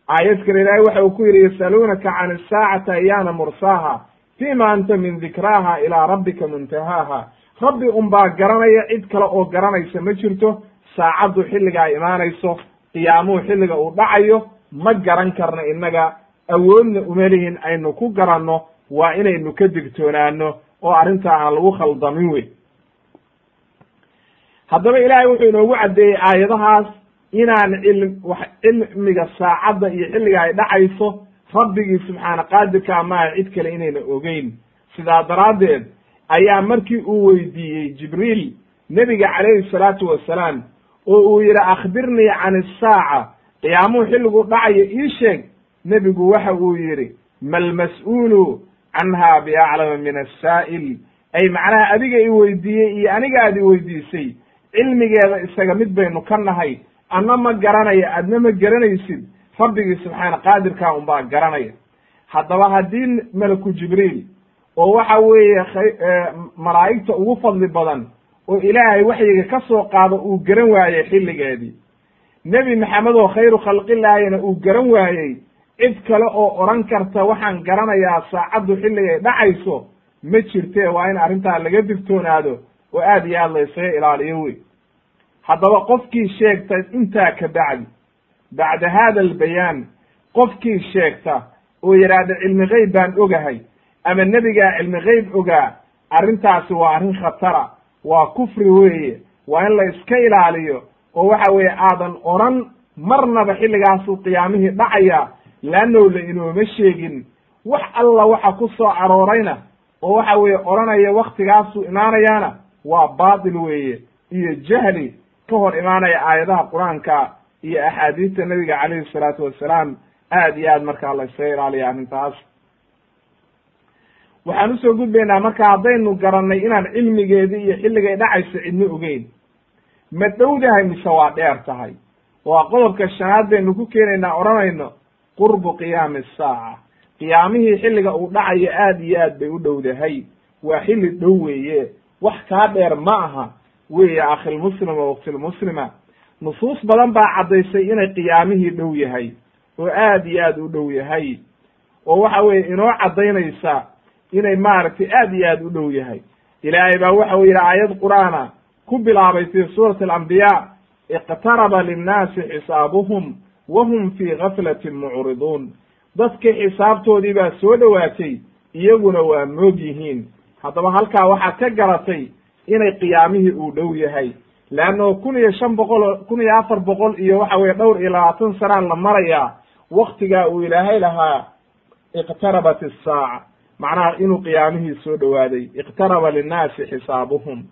aayad kale ilaahay waxa uu ku yidhi yasaluunaka can isaacati ayaana mursaaha fima anta min dikraaha ilaa rabbika muntahaaha? Rabbi unbaa garanaya cid kale oo garanaysa ma jirto saacaddu xilliga ay imaanayso qiyaamuhu xilliga uu dhacayo ma garan karno innaga. Awoodna umalihin aynu ku garanno waa inaynu ka digtoonaano oo arrintaa aan lagu khaldamin wey haddaba ilaahay wuxuu inoogu caddeeyey aayadahaas inaan cilmiga saacadda iyo xilliga ay dhacayso rabbigii subxaana qaadirka maaha cid kale inayna ogeyn. Sidaa daraaddeed ayaa markii uu weydiiyey jibriil nebiga calayhi salaatu wasalaam oo uu yidhi akhbirnii can isaaca qiyaamuhu xilligu dhacayo ii sheeg nebigu waxa uu yidhi malmas-uulu canha biaclama min asaa'il ay macnaha adiga i weydiiyey iyo aniga aad i weydiisay cilmigeeda isaga mid baynu ka nahay adna ma garanaya adna ma garanaysid. Rabbigii subxaana qaadirkaa unbaa garanaya. Haddaba haddii malaku jibriil oo waxa weeye malaa'igta ugu fadli badan oo ilaahay waxyiga ka soo qaado uu garan waayey xilligeedii. Nebi maxamed oo khayru khalqilaahina uu garan waayey cid kale oo odhan karta waxaan garanayaa saacaddu xilligay dhacayso ma jirtee waa in arrintaa laga digtoonaado oo aad iyo aad la ysaga ilaaliyo wey haddaba qofkii sheegta intaa ka bacdi bacda hada albayaan qofkii sheegta oo yidhaahda cilmi geyb baan ogahay ama nebigaa cilmi geyb ogaa arrintaasi waa arrin khatara waa kufri weeye waa in la iska ilaaliyo oo waxa weeye aadan odhan marnaba xilligaasuu qiyaamihii dhacaya leannow la inooma sheegin. Wax alla waxa ku soo aroorayna oo waxa weeye odhanaya waktigaasuu imaanayaana waa baatil weeye iyo jahli ka hor imaanaya aayadaha qur'aanka iyo axaadiista nebiga calayhi salaatu wassalaam aad iyo aad markaa la ysaga ilaaliya arrintaas. Waxaan u soo gudbaynaa marka haddaynu garannay inaan cilmigeedii iyo xilligay dhacayso cidno ogeyn. Ma dhowdahay mise waa dheer tahay? Waa qodobka shanaad baynu ku keenaynaa odhanayno qurbu qiyaami asaaca qiyaamihii xilliga uu dhacayo aad iyo aad bay u dhowdahay. Waa xilli dhow weeye. Wax kaa dheer ma aha weeye akhilmuslima waktilmuslima nusuus badan baa caddaysay inay qiyaamihii dhow yahay oo aad iyo aad u dhow yahay. Oo waxa weeye inoo caddaynaysa inay maaragtay aad iyo aad u dhow yahay. Ilaahay baa waxa uu yidhi aayad qur'aana ku bilaabay fii suurati alambiyaa iqtaraba linnaasi xisaabuhum wahum fii gaflatin mucriduun. Dadkii xisaabtoodii baa soo dhowaatay iyaguna waa moog yihiin. Haddaba halkaa waxaad ka garatay inay qiyaamihii uu dhow yahay. Leanno kun iyo shan boqol kun iyo afar boqol iyo waxa weye dhowr iyo labaatan sanaan la marayaa waktigaa uu ilaahay lahaa iqtarabat isaaca macnaha inuu qiyaamihii soo dhowaaday iqtaraba linnaasi xisaabuhum.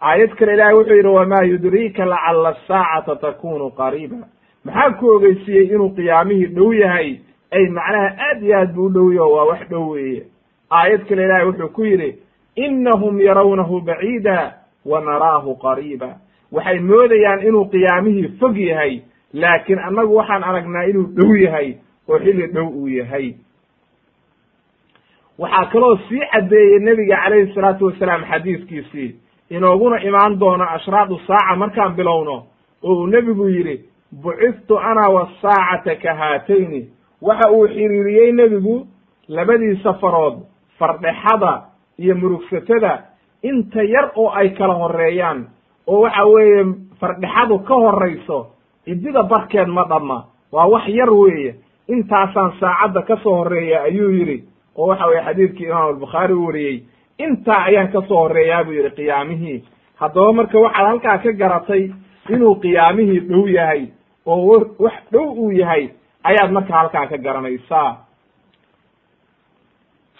Aayad kale ilahay wuxuu yidhi wamaa yudriika lacala asaacata takunu qariiba. Maxaa ku ogeysiiyey inuu qiyaamihii dhow yahay? Ay macnaha aad iyo aad buu u dhowyo waa wax dhow weeye. Aayad kale ilahay wuxuu ku yidhi inahum yarawnahu baciida wa naraahu qariiba waxay moodayaan inuu qiyaamihii fog yahay laakiin annagu waxaan aragnaa inuu dhow yahay oo xilli dhow uu yahay. waxaa kaloo sii caddeeyey nebiga calayhi salaatu wasalaam xadiiskiisii inooguna imaan doono ashraadu saaca markaan bilowno oo uu nebigu yidhi buciftu ana wasaacata ka haatayni. waxa uu xiriiriyey nebigu labadii safarood fardhexada iyo murugsatada inta yar oo ay kala horeeyaan oo waxa weeye fardhexadu ka horayso ciddida barkeed ma dhamma. Waa wax yar weeye. Intaasaan saacadda ka soo horreeya ayuu yidhi oo waxa weye xadiidkii imaam albukhaari u wariyey intaa ayaan ka soo horreeyaa buu yidhi qiyaamihii. Haddaba marka waxaad halkaa ka garatay inuu qiyaamihii dhow yahay oo wax dhow uu yahay ayaad marka halkaa ka garanaysaa.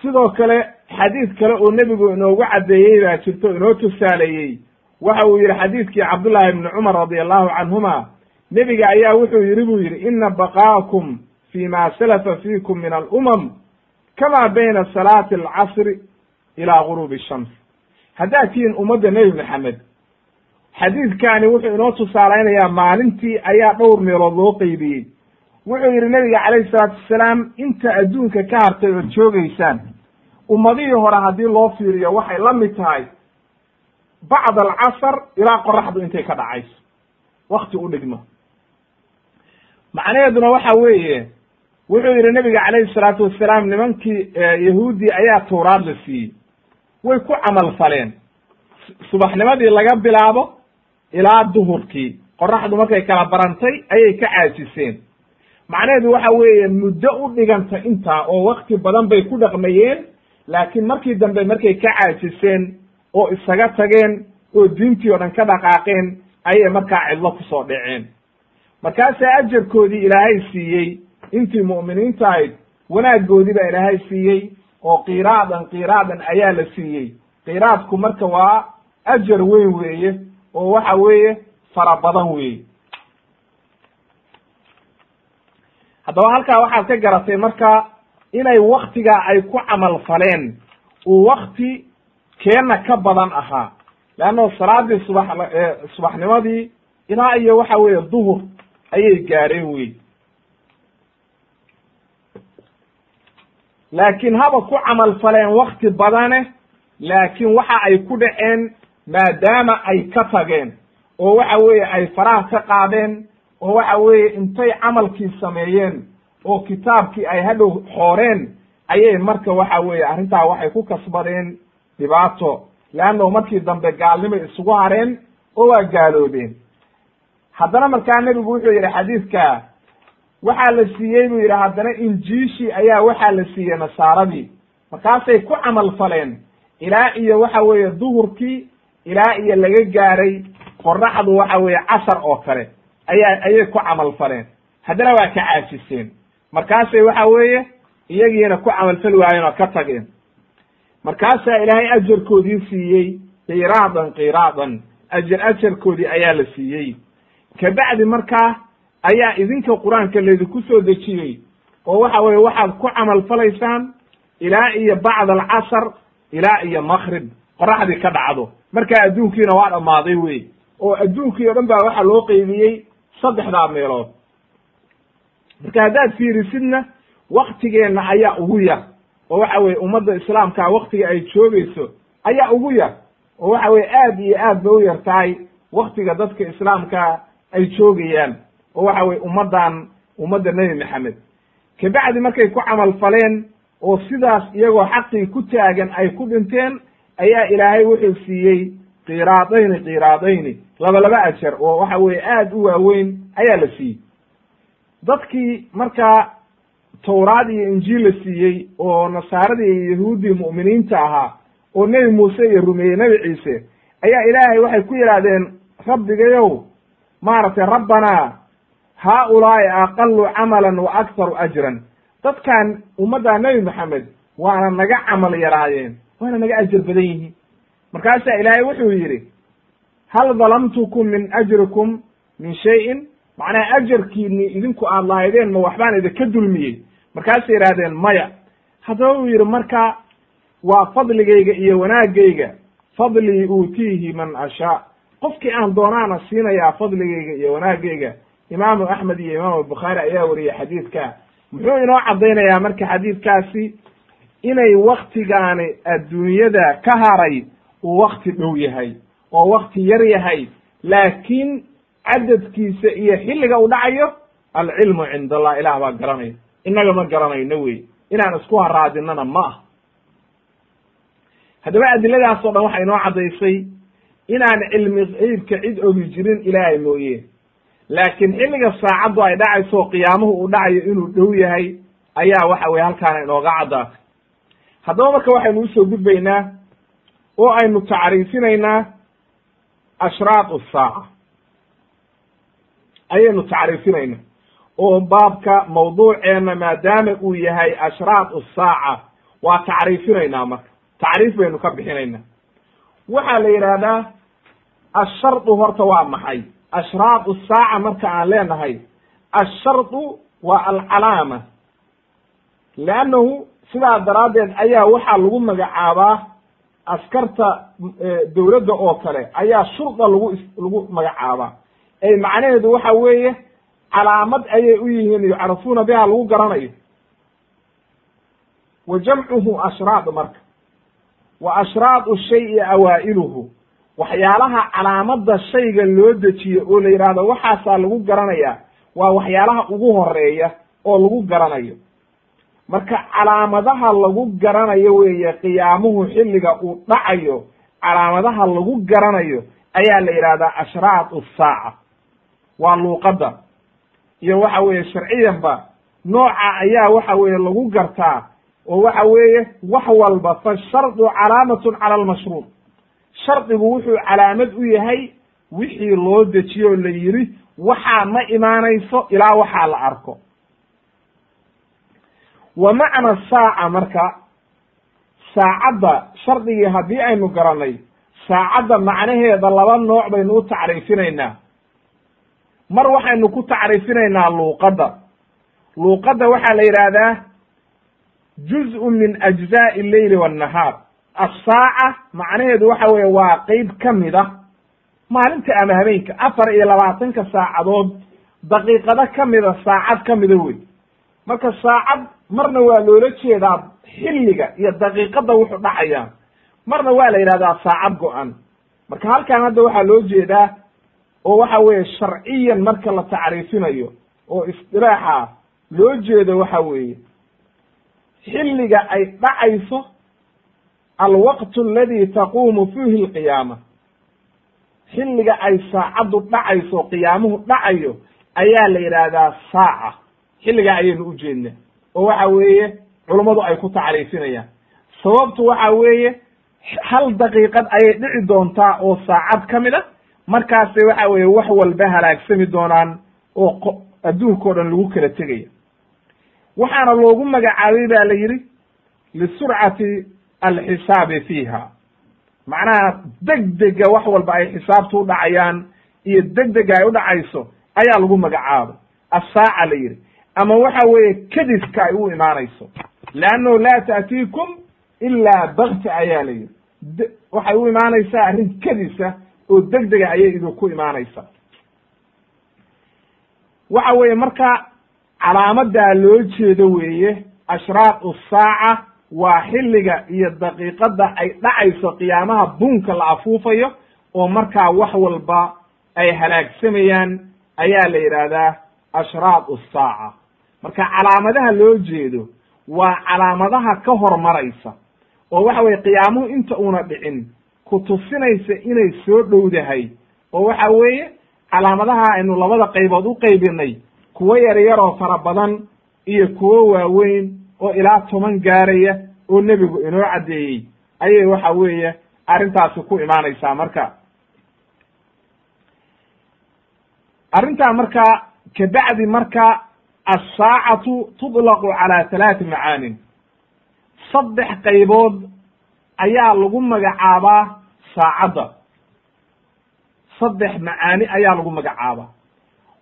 Sidoo kale xadiid kale oo nebigu inoogu caddeeyey baa jirto inoo tusaaleeyey. Waxa uu yidhi xadiidkii cabdullaahi ibni cumar radi allahu canhuma nebiga ayaa wuxuu yidhi buu yidhi ina baqaakum fi ma salafa fiikum min alumam kama bayna salaati alcasri ilaa guruubi shams haddaad tihiin ummadda nebi maxamed xadiidkani wuxuu inoo tusaalaynayaa maalintii ayaa dhowr meelood loo qeybiyey wuxuu yidhi nebiga calayhi salaatu wasalaam inta adduunka ka hartay ood joogaysaan ummadihii hore haddii loo fiiriyo waxay la mid tahay bacd alcasar ilaa qoraxdu intay ka dhacayso. Wakti u dhigmo macnaheeduna waxa weeye wuxuu yidhi nebiga calayhi salaatu wasalaam nimankii yahuudi ayaa tawraad la siiyey. Way ku camal faleen. Subaxnimadii laga bilaabo ilaa duhurkii. Qoraxdu markay kala barantay ayay ka caajiseen macnaheedu waxa weeye muddo u dhiganta intaa oo wakti badan bay ku dhaqmayeen laakiin markii dambe markay ka caajiseen oo isaga tageen oo diintii oo dhan ka dhaqaaqeen ayay markaa cidlo ku soo dhaceen markaasaa ajarkoodii ilaahay siiyey intii mu'miniinta ahayd wanaaggoodii baa ilaahay siiyey oo qiraadan qiraadan ayaa la siiyey. Qiraadku marka waa ajar weyn weeye oo waxa weeye fara badan weeye. Haddaba halkaa waxaad ka garatay marka inay waktigaa ay ku camal faleen uu wakti keenna ka badan ahaa. Leanno salaadii subax subaxnimadii ilaa iyo waxa weeye duhur ayay gaareen wey laakiin haba ku camal faleen wakti badane laakiin waxa ay ku dhaceen maadaama ay ka tageen oo waxa weeye ay faraha ka qaadeen oo waxa weeye intay camalkii sameeyeen oo kitaabkii ay hadhow xooreen ayay marka waxa weeye arrintaa waxay ku kasbadeen dhibaato. Leanno markii dambe gaalnimay isugu hareen oo waa gaaloobeen. Haddana markaa nebigu wuxuu yidhi xadiidka waxaa la siiyey buu yidhi haddana injiishii ayaa waxaa la siiyey nasaaradii. Markaasay ku camal faleen ilaa iyo waxa weeye duhurkii ilaa iyo laga gaaray qoraxdu waxa weeye casar oo kale ayaa ayay ku camal faleen. Haddana waa ka caajiseen markaasay waxa weeye iyagiina ku camalfali waayeen oo ka tageen. Markaasaa ilaahay ajarkoodii siiyey qiraadan qiraadan ajar ajarkoodii ayaa la siiyey. Kabacdi markaa ayaa idinka qur'aanka laydinku soo dejiyey oo waxa weye waxaad ku camal falaysaan ilaa iyo bacd alcasar ilaa iyo makrib qoraxdii ka dhacdo. Markaa adduunkiina waa dhammaaday wey oo adduunkii o dhan baa waxaa loo qeybiyey saddexdaa meelood marka haddaad fiirisidna waktigeenna ayaa ugu yar. Oo waxa weye ummadda islaamkaa waktiga ay joogayso ayaa ugu yar. Oo waxa weye aad iyo aad bay u yar tahay waktiga dadka islaamka ay joogayaan. Oo waxa weye ummaddan ummadda nebi maxamed. Kabacdi markay ku camal faleen oo sidaas iyagoo xaqii ku taagan ay ku dhinteen ayaa ilaahay wuxuu siiyey qiraadayni qiraadayni. Laba laba ajar oo waxa weye aad u waaweyn ayaa la siiyey dadkii markaa tawraad iyo injiil la siiyey oo nasaaradii iyo yahuuddii mu'miniinta ahaa oo nebi muuse iyo rumeeyey nebi ciise ayaa ilaahay waxay ku yidhaahdeen rabbigayow maaragtay rabbanaa haa-ulaa'i aqalu camalan wa akharu ajran. Dadkan ummadda nebi maxamed waana naga camal yaraayeen waana naga ajar badan yihiin. Markaasaa ilaahay wuxuu yidhi hal dalamtukum min ajrikum min shayin macnaha ajarkiini idinku aad lahaydeen ma waxbaan idinka dulmiyey. Markaasay yidhahdeen maya haddaba uu yidhi marka waa fadligayga iyo wanaagayga fadlii uutiihi man ashaa. Qofkii aan doonaana siinayaa fadligayga iyo wanaagayga imaamu axmed iyo imaamu bukhaari ayaa wariyey xadiidka. Muxuu inoo caddaynayaa marka xadiidkaasi inay waktigaani adduunyada ka haray uu wakti dhow yahay oo wakti yar yahay laakiin cadadkiisa iyo xilliga uu dhacayo alcilmu cind allah ilaah baa garanaya innaga ma garanayno wey. Inaan isku haraadinana ma ah haddaba adiladaas o dhan waxay inoo caddaysay inaan cilmi qeybka cid ogi jirin ilaahay mooye. Laakiin xilliga saacaddu ay dhacayso qiyaamuhu uu dhacayo inuu dhow yahay ayaa waxa weye halkaana inooga caddaatay. Haddaba marka waxaynu u soo gudbaynaa oo aynu tacriifinaynaa ashraat saaca ayaynu tacriifinaynaa. Oo baabka mawduuceena maadaama uu yahay ashraat saaca waa tacriifinaynaa marka. Tacriif baynu ka bixinaynaa. Waxaa la yidhaahdaa ashardu horta waa maxay? Ashraat saaca marka aan leenahay ashardu waa alcalaama. Leannahu sidaa daraaddeed ayaa waxaa lagu magacaabaa askarta dowladda oo kale ayaa shurda lagu lagu magacaabaa macnaheedu waxa weeye calaamad ayay u yihiin yucrafuuna biha lagu garanayo. Wa jamcuhu ashraad marka. Wa ashraadu shayi awaa'iluhu. Waxyaalaha calaamada shayga loo dejiyo oo la yidhaahdo waxaasaa lagu garanayaa waa waxyaalaha ugu horreeya oo lagu garanayo. Marka calaamadaha lagu garanayo weeye qiyaamuhu xilliga uu dhacayo calaamadaha lagu garanayo ayaa la yidhahdaa ashraat saaca waa luuqadda. Iyo waxa weeye sharciyanba nooca ayaa waxa weeye lagu gartaa oo waxa weeye wax walba fa shardu calaamatun cala almashruud shardigu wuxuu calaamad u yahay wixii loo dejiyo o la yidhi waxaa ma imaanayso ilaa waxaa la arko. Wa macna saaca marka saacadda shardigii haddii aynu garanay saacadda macnaheeda laba nooc baynu u tacriifinaynaa mar waxaynu ku tacriifinaynaa luuqadda. Luuqadda waxaa la yidhaahdaa juz-u min ajzaa'i alleyli waannahaar assaaca macnaheedu waxa weeye waa qeyb ka mid a maalinta ama habeenka. Afar iyo labaatanka saacadood daqiiqado ka mida saacad ka mida wey marka saacad marna waa loola jeedaa xilliga iyo daqiiqada wuxuu dhacayaa marna waa la yidhahdaa saacad go-an. Marka halkan hadda waxaa loo jeedaa oo waxa weeye sharciyan marka la tacriifinayo oo isdilaaxa loo jeedo waxa weeye xilliga ay dhacayso alwaqtu aladi taquumu fiihi alqiyaama. Xilliga ay saacaddu dhacayso qiyaamuhu dhacayo ayaa la yidhaahdaa saaca. Xilligaa ayaynu u jeednaa oo waxa weeye culummadu ay ku tacriifinayaan. Sababtu waxa weeye hal daqiiqad ayay dhici doontaa oo saacad ka mid a markaase waxa weeye wax walba halaagsami doonaan oo adduunkao dhan lagu kala tegaya. Waxaana loogu magacaabay ba la yidhi lisurcati alxisaabi fiiha. Macnaha degdega wax walba ay xisaabtu u dhacayaan iyo degdega ay u dhacayso ayaa lagu magacaabay. Assaaca la yidhi ama waxa weeye kediska ay u imaanayso. Leannahu laa ta'tiikum ilaa bakti ayaa la yidhi. Waxay u imaanaysaa arrin kedisa oo degdega ayay idinku imaanaysaa. Waxa weeye marka calaamadaa loo jeedo weeye ashraatu saaca waa xilliga iyo daqiiqadda ay dhacayso qiyaamaha buunka la afuufayo oo markaa wax walba ay halaagsamayaan ayaa la yidhaahdaa ashraatu saaca. Marka calaamadaha loo jeedo waa calaamadaha ka hormaraysa oo waxa weye qiyaamuhu inta uuna dhicin ku tusinaysa inay soo dhowdahay. Oo waxa weeye calaamadaha aynu labada qaybood u qaybinay kuwo yaryaroo fara badan iyo kuwo waaweyn oo ilaa toban gaaraya oo nebigu inoo caddeeyey. Ayay waxa weeye arrintaasi ku imaanaysaa marka. Arrintaa markaa kabacdi marka assaacatu tudlaqu calaa halaati macaanin. Saddex qaybood ayaa lagu magacaabaa saacadda. Saddex macaani ayaa lagu magacaabaa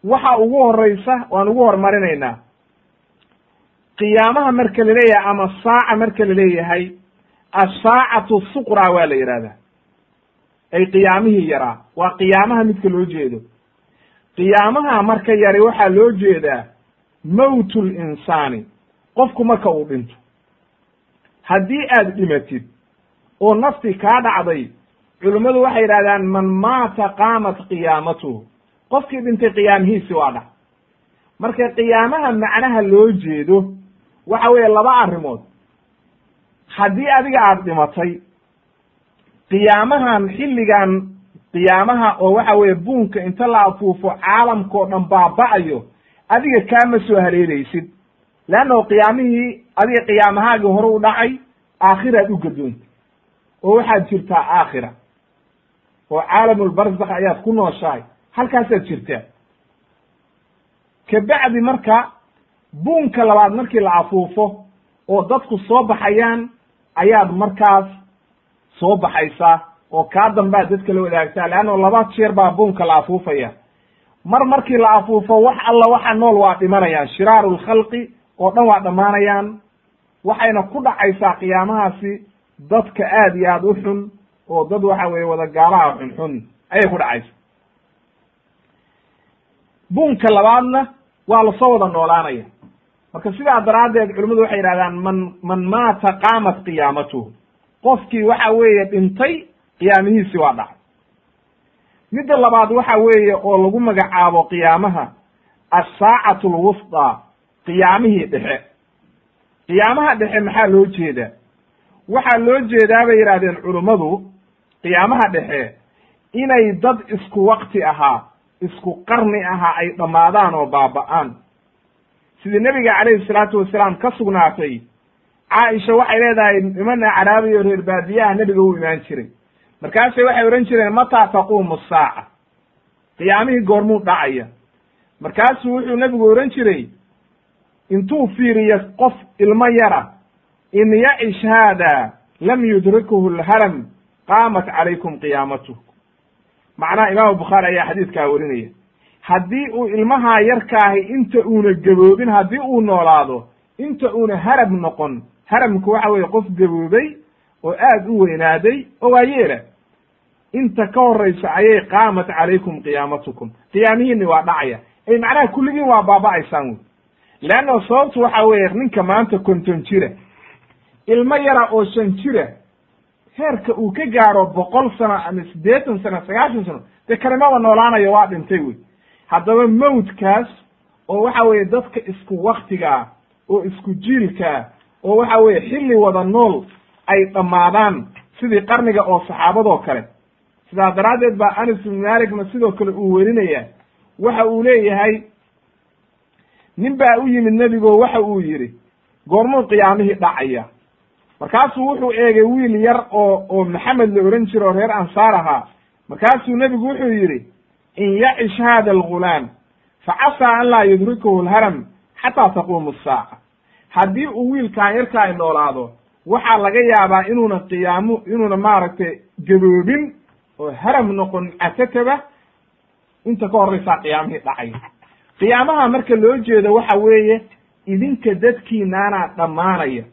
waxa ugu horeysa waan ugu hormarinaynaa. Qiyaamaha marka la leeyahay ama saaca marka la leeyahay assaacatu suqraa waa la yidhahdaa ay qiyaamihii yaraa. Waa qiyaamaha midka loo jeedo. Qiyaamaha marka yari waxaa loo jeedaa mowtu linsaani qofku marka uu dhinto. Haddii aad dhimatid oo nafti kaa dhacday culimmadu waxay yidhahdaan man maata qaamat qiyaamatuhu. Qofkii dhintay qiyaamihiisi waa dhac marka qiyaamaha macnaha loo jeedo waxa weeye laba arrimood. Haddii adiga aada dhimatay qiyaamahan xilligan qiyaamaha oo waxa weeye buunka inta la afuufo caalamkao dhan baaba'ayo adiga kaama soo haleelaysid. Leannahu qiyaamihii adiga qiyaamahaagii hore u dhacay aakhiraad u gadoontay. Oo waxaad jirtaa aakhira oo caalamulbarzakh ayaad ku nooshahay halkaasaad jirtaa. Kabacdi marka buunka labaad markii la afuufo oo dadku soo baxayaan ayaad markaas soo baxaysaa oo kaa dambaad dadka la wadaagtaa leanno laba jeer baa buunka la afuufaya. Mar markii la afuufo wax alla waxa nool waa dhimanayaan shiraaru lkhalqi oo dhan waa dhammaanayaan. Waxayna ku dhacaysaa qiyaamahaasi dadka aad iyo aad u xun oo dad waxa weeye wada gaalaha xunxun ayay ku dhacaysa buunka labaadna waa la soo wada noolaanaya. Marka sidaa daraaddeed culimmadu waxay yidhahdaan man man maata qaamat qiyaamatuhu qofkii waxa weeye dhintay qiyaamihiisi waa dhacay. Midda labaad waxa weeye oo lagu magacaabo qiyaamaha assaacatu alwusdaa qiyaamihii dhexe. Qiyaamaha dhexe maxaa loo jeedaa? Waxaa loo jeedaa bay yidhahdeen culummadu qiyaamaha dhexe inay dad isku wakti ahaa isku qarni ahaa ay dhammaadaan oo baaba'aan. Sidii nebiga calayhi salaatu wasalaam ka sugnaatay caaisha waxay leedahay niman acraabi oo reer baadiyaha nebiga u imaan jiray. Markaasay waxay odhan jireen mataa taquumu saaca? Qiyaamihii goormuu dhacaya. Markaasuu wuxuu nebigu odhan jiray intuu fiiriyo qof ilmo yara in yacish haada lam yudrikuhu lharam qaamat calaykum qiyaamatuh macnaha imaamu bukhaari ayaa xadiidkaa warinaya. Haddii uu ilmahaa yarkaahi inta uuna gaboobin haddii uu noolaado inta uuna harab noqon haramku waxa weeye qof gaboobay oo aad u weynaaday oo waa yeela inta ka horraysa ayay qaamat calaykum qiyaamatukum. Qiyaamihiinni waa dhacaya. Ay macnaha kulligiin waa baaba'aysaan wey. Leanna sababtu waxa weeye ninka maanta konton jira ilmo yara oo shan jira heerka uu ka gaaro boqol sano ama siddeetan sano sagaashan sano dee kalimada noolaanayo waa dhintay wey. Haddaba mawdkaas oo waxa weeye dadka isku waktigaa oo isku jiilkaa oo waxa weeye xilli wada nool ay dhammaadaan sidii qarniga oo saxaabadoo kale. Sidaa daraaddeed baa anas ibn malikna sidoo kale uu werinaya waxa uu leeyahay nin baa u yimid nebigo waxa uu yidhi goormuu qiyaamihii dhacaya markaasuu wuxuu eegay wiil yar oo oo maxamed la ohan jiro oo reer ansaar ahaa. Markaasuu nebigu wuxuu yidhi in yacish hada algulaam facasaa an laa yudrikuhu lharam xataa taquumu asaaca haddii uu wiilkaan yarka ay noolaado waxaa laga yaabaa inuuna qiyaamu inuuna maaragtay gaboobin oo haram noqon catataba inta ka horraysaa qiyaamihii dhacay. Qiyaamaha marka loo jeedo waxa weeye idinka dadkiinaanaa dhammaanaya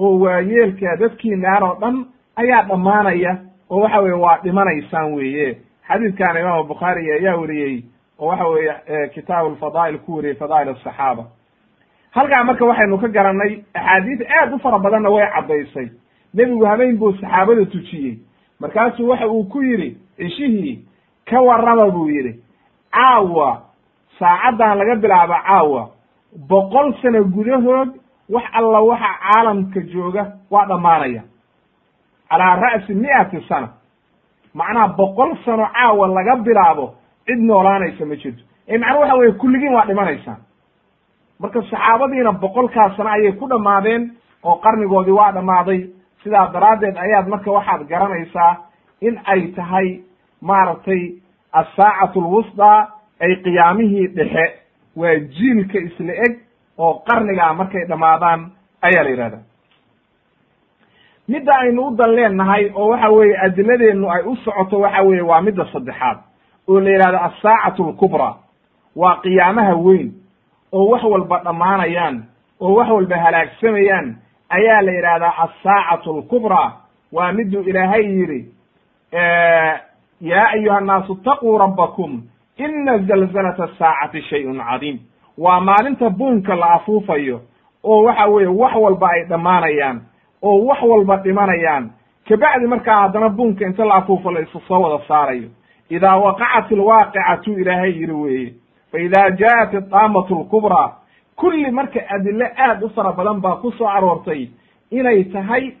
oo waayeelka dadkiinaan oo dhan ayaa dhammaanaya oo waxa weye waa dhimanaysaan weeye. Xadiidkan imaamu bukhaari ayaa weriyey oo waxa weeye kitaabu alfadaa'il ku weriyey fadaa'il asaxaaba halkaa marka waxaynu ka garannay axaadiis aad u fara badanna way caddaysay. Nebigu habeen buu saxaabada tujiyey. Markaasuu waxa uu ku yidhi cishihii ka warrama buu yidhi. Caawa saacaddan laga bilaabo caawa. Boqol sano gudahood wax alla waxa caalamka jooga waa dhammaanaya. Calaa ra'si mi'ati sana. Macnaha boqol sano caawa laga bilaabo cid noolaanaysa ma jirto. Ee macnuu waxa weye kulligiin waa dhimanaysaan. Marka saxaabadiina boqolkaas sano ayay ku dhammaadeen oo qarnigoodii waa dhammaaday. Sidaa daraaddeed ayaad marka waxaad garanaysaa in ay tahay maaragtay assaacatu alwusdaa ay qiyaamihii dhexe waa jiilka isla eg oo qarnigaa markay dhammaadaan ayaa la yidhahdaa. Midda aynu u dan leenahay oo waxa weeye adiladeennu ay u socoto waxa weeye waa midda saddexaad oo la yidhahdo assaacatu alkubraa waa qiyaamaha weyn oo wax walba dhammaanayaan oo wax walba halaagsamayaan ayaa la yidhahdaa assaacatu alkubraa waa miduu ilaahay yidhi yaa ayuha annaasu itaquu rabbakum ina zalzalata asaacati shayun cadiim waa maalinta buunka la afuufayo oo waxa weeye wax walba ay dhammaanayaan oo wax walba dhimanayaan. Kabacdi markaa haddana buunka inta la afuufo la isu soo wada saarayo. Idaa waqacat alwaaqicatu ilaahay yidhi weeye fa idaa ja'at idaamatu alkubraa kulli marka adilo aad u fara badan baa ku soo aroortay inay tahay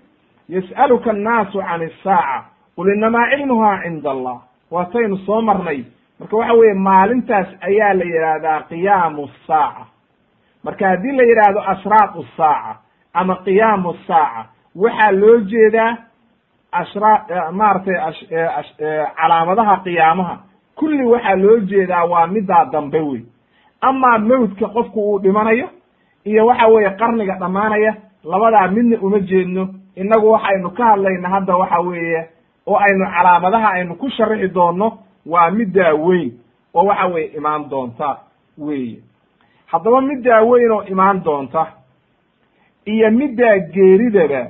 yas'aluka annaasu can isaaca qul inamaa cilmuhaa cinda allah. Waataynu soo marnay marka waxa weeye maalintaas ayaa la yidhaahdaa qiyaamu saaca. Marka haddii la yidhaahdo ashraaqu saaca ama qiyaamu saaca waxaa loo jeedaa ashraa maaragtay calaamadaha qiyaamaha. Kulli waxaa loo jeedaa waa middaa dambe wey amaa mawdka qofku uu dhimanayo iyo waxa weeye qarniga dhammaanaya labadaa midna uma jeedno. Innagu waxaynu ka hadlayna hadda waxa weeye oo aynu calaamadaha aynu ku sharixi doonno waa middaa weyn oo waxa weeye imaan doonta weeye. Haddaba middaa weyn oo imaan doonta iyo middaa geeridaba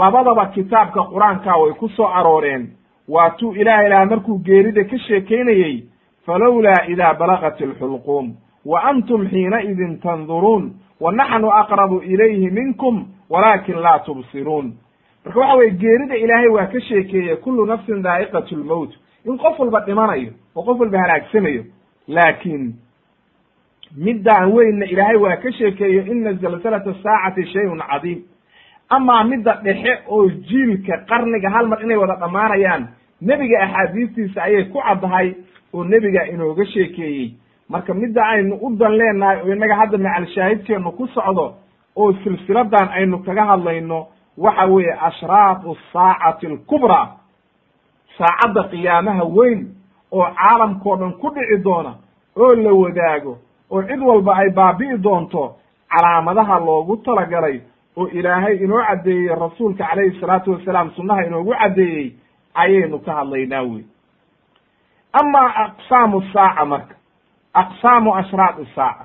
labadaba kitaabka qur'aanka way ku soo arooreen. Waatuu ilaah ilaah markuu geerida ka sheekaynayey falowlaa idaa balagat alxulquum wa antum xiinaidin tanduruun wa naxnu aqrabu ilayhi minkum walaakin laa tubsiruun. Marka waxa weye geerida ilaahay waa ka sheekeeye kullu nafsin daa'iqatu lmowt in qof walba dhimanayo oo qof walba halaagsamayo laakiin middaan weynna ilaahay waa ka sheekeeyo ina zalzalata saacati shayun cadiim. Amaa midda dhexe oo jiilka qarniga hal mar inay wada dhammaanayaan nebiga axaadiistiisa ayay ku caddahay oo nebiga inooga sheekeeyey. Marka midda aynu u dan leenahay oo innaga hadda macalshaahidkeennu ku socdo oo silsiladan aynu kaga hadlayno waxa weeye ashraatu saacati alkubraa saacadda qiyaamaha weyn oo caalamkao dhan ku dhici doona oo la wadaago oo cid walba ay baabi'i doonto calaamadaha loogu talagalay oo ilaahay inoo caddeeyey rasuulka calayhi salaatu wasalaam sunnaha inoogu caddeeyey ayaynu ka hadlaynaa wey amaa aqsaamu saaca marka. Aqsaamu ashraadi saaca.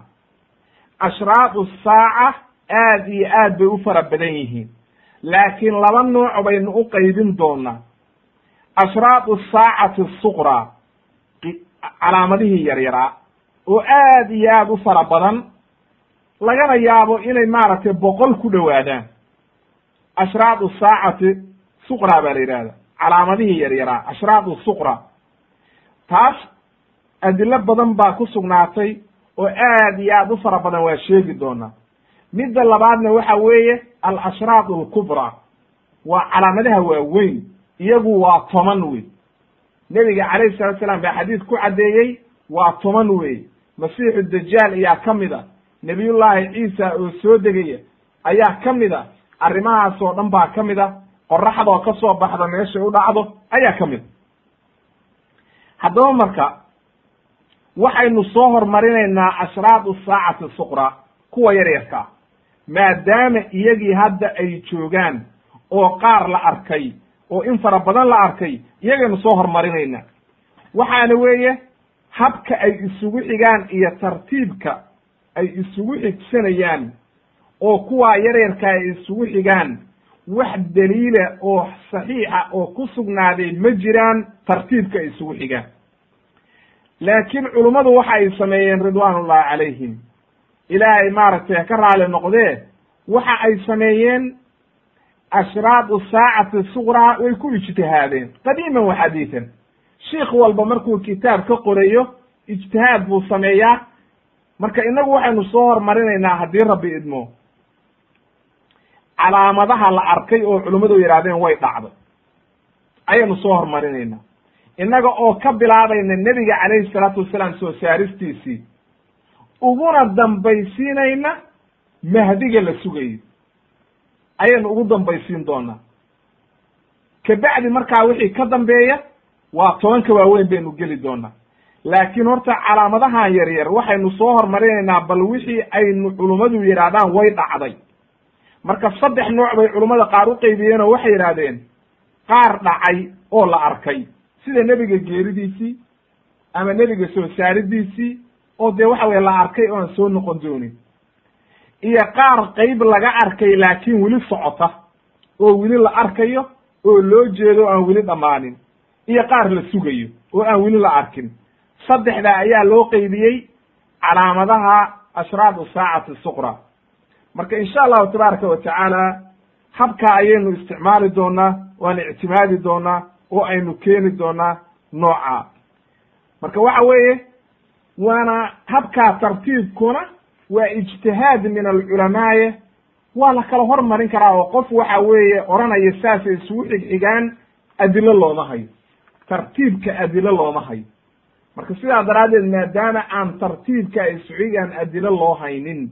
Ashraadu saaca aad iyo aad bay u fara badan yihiin. Laakiin laba nooc baynu u qaybin doonaa ashraadu saacati suqraa calaamadihii yaryaraa oo aad iyo aad u fara badan. Lagana yaabo inay maaragtay boqol ku dhowaadaan. Ashraadu saacati suqraa baa la yidhahda calaamadihii yaryaraa ashraadu suqra. Taas adilo badan baa ku sugnaatay oo aad iyo aad u fara badan waa sheegi doonaa. Midda labaadna waxa weeye alashraad alkubraa waa calaamadaha waaweyn iyagu waa toban wey. Nebiga calayhi salatu salaam baa xadiid ku caddeeyey waa toban wey. Masiixu dajaal ayaa ka mid a. Nebiyullaahi ciisa oo soo degaya ayaa ka mid a. Arrimahaas oo dhan baa ka mid a. Qoraxdoo ka soo baxda meeshay u dhacdo ayaa ka mid a. Haddaba marka waxaynu soo hormarinaynaa ashraadu saacati suqra kuwa yaryarka ah maadaama iyagii hadda ay joogaan oo qaar la arkay oo in fara badan la arkay iyagaynu soo hormarinaynaa waxaana weeye habka ay isugu xigaan iyo tartiibka ay isugu xigsanayaan oo kuwaa yaryarka ay isugu xigaan wax daliila oo saxiixa oo ku sugnaaday ma jiraan tartiibka ay isugu xigaan. Laakiin culummadu waxa ay sameeyeen ridwaanullahi calayhim. Ilaahay maaragtay ka raali noqdee waxa ay sameeyeen ashraadu saacati suqraa way ku ijtihaadeen qadiiman wa xadiidan shiikh walba markuu kitaab ka qorayo ijtihaad buu sameeyaa marka inagu waxaynu soo hormarinaynaa haddii rabbi idmo calaamadaha la arkay oo culimmadu yidhahdeen way dhacday ayaynu soo hormarinaynaa innaga oo ka bilaabayna nebiga calayhi salaatu wasalaam soo saaristiisii uguna dambaysiinayna mahdiga la sugayo ayaynu ugu dambaysiin doonaa kabacdi markaa wixii ka dambeeya waa tobanka waaweyn baynu geli doonaa laakiin horta calaamadahan yar yar waxaynu soo hormarinaynaa bal wixii aynu culummadu yidhaahdaan way dhacday. Marka saddex nooc bay culummada qaar u qeybiyeen oo waxay yidhahdeen qaar dhacay oo la arkay. Sida nebiga geeridiisii ama nebiga soo saaridiisii oo dee waxa weye la arkay oo aan soo noqon doonin iyo qaar qeyb laga arkay laakiin weli socota oo weli la arkayo oo loo jeedo o aan weli dhammaanin iyo qaar la sugayo oo aan weli la arkin. Saddexdaa ayaa loo qeybiyey calaamadaha ashraadu saacati suqra. Marka insha allahu tabaaraka wa tacaala habkaa ayaynu isticmaali doonaa waan ictimaadi doonaa oo aynu keeni doonaa nooca. Marka waxa weeye waana habkaa tartiibkuna waa ijtihaad min alculamaaye waa la kala hormarin karaa oo qof waxa weeye odhanaya saasay isugu xigxigaan adilo looma hayo. Tartiibka adilo looma hayo. Marka sidaa daraaddeed maadaama aan tartiibka isuxigaan adilo loo haynin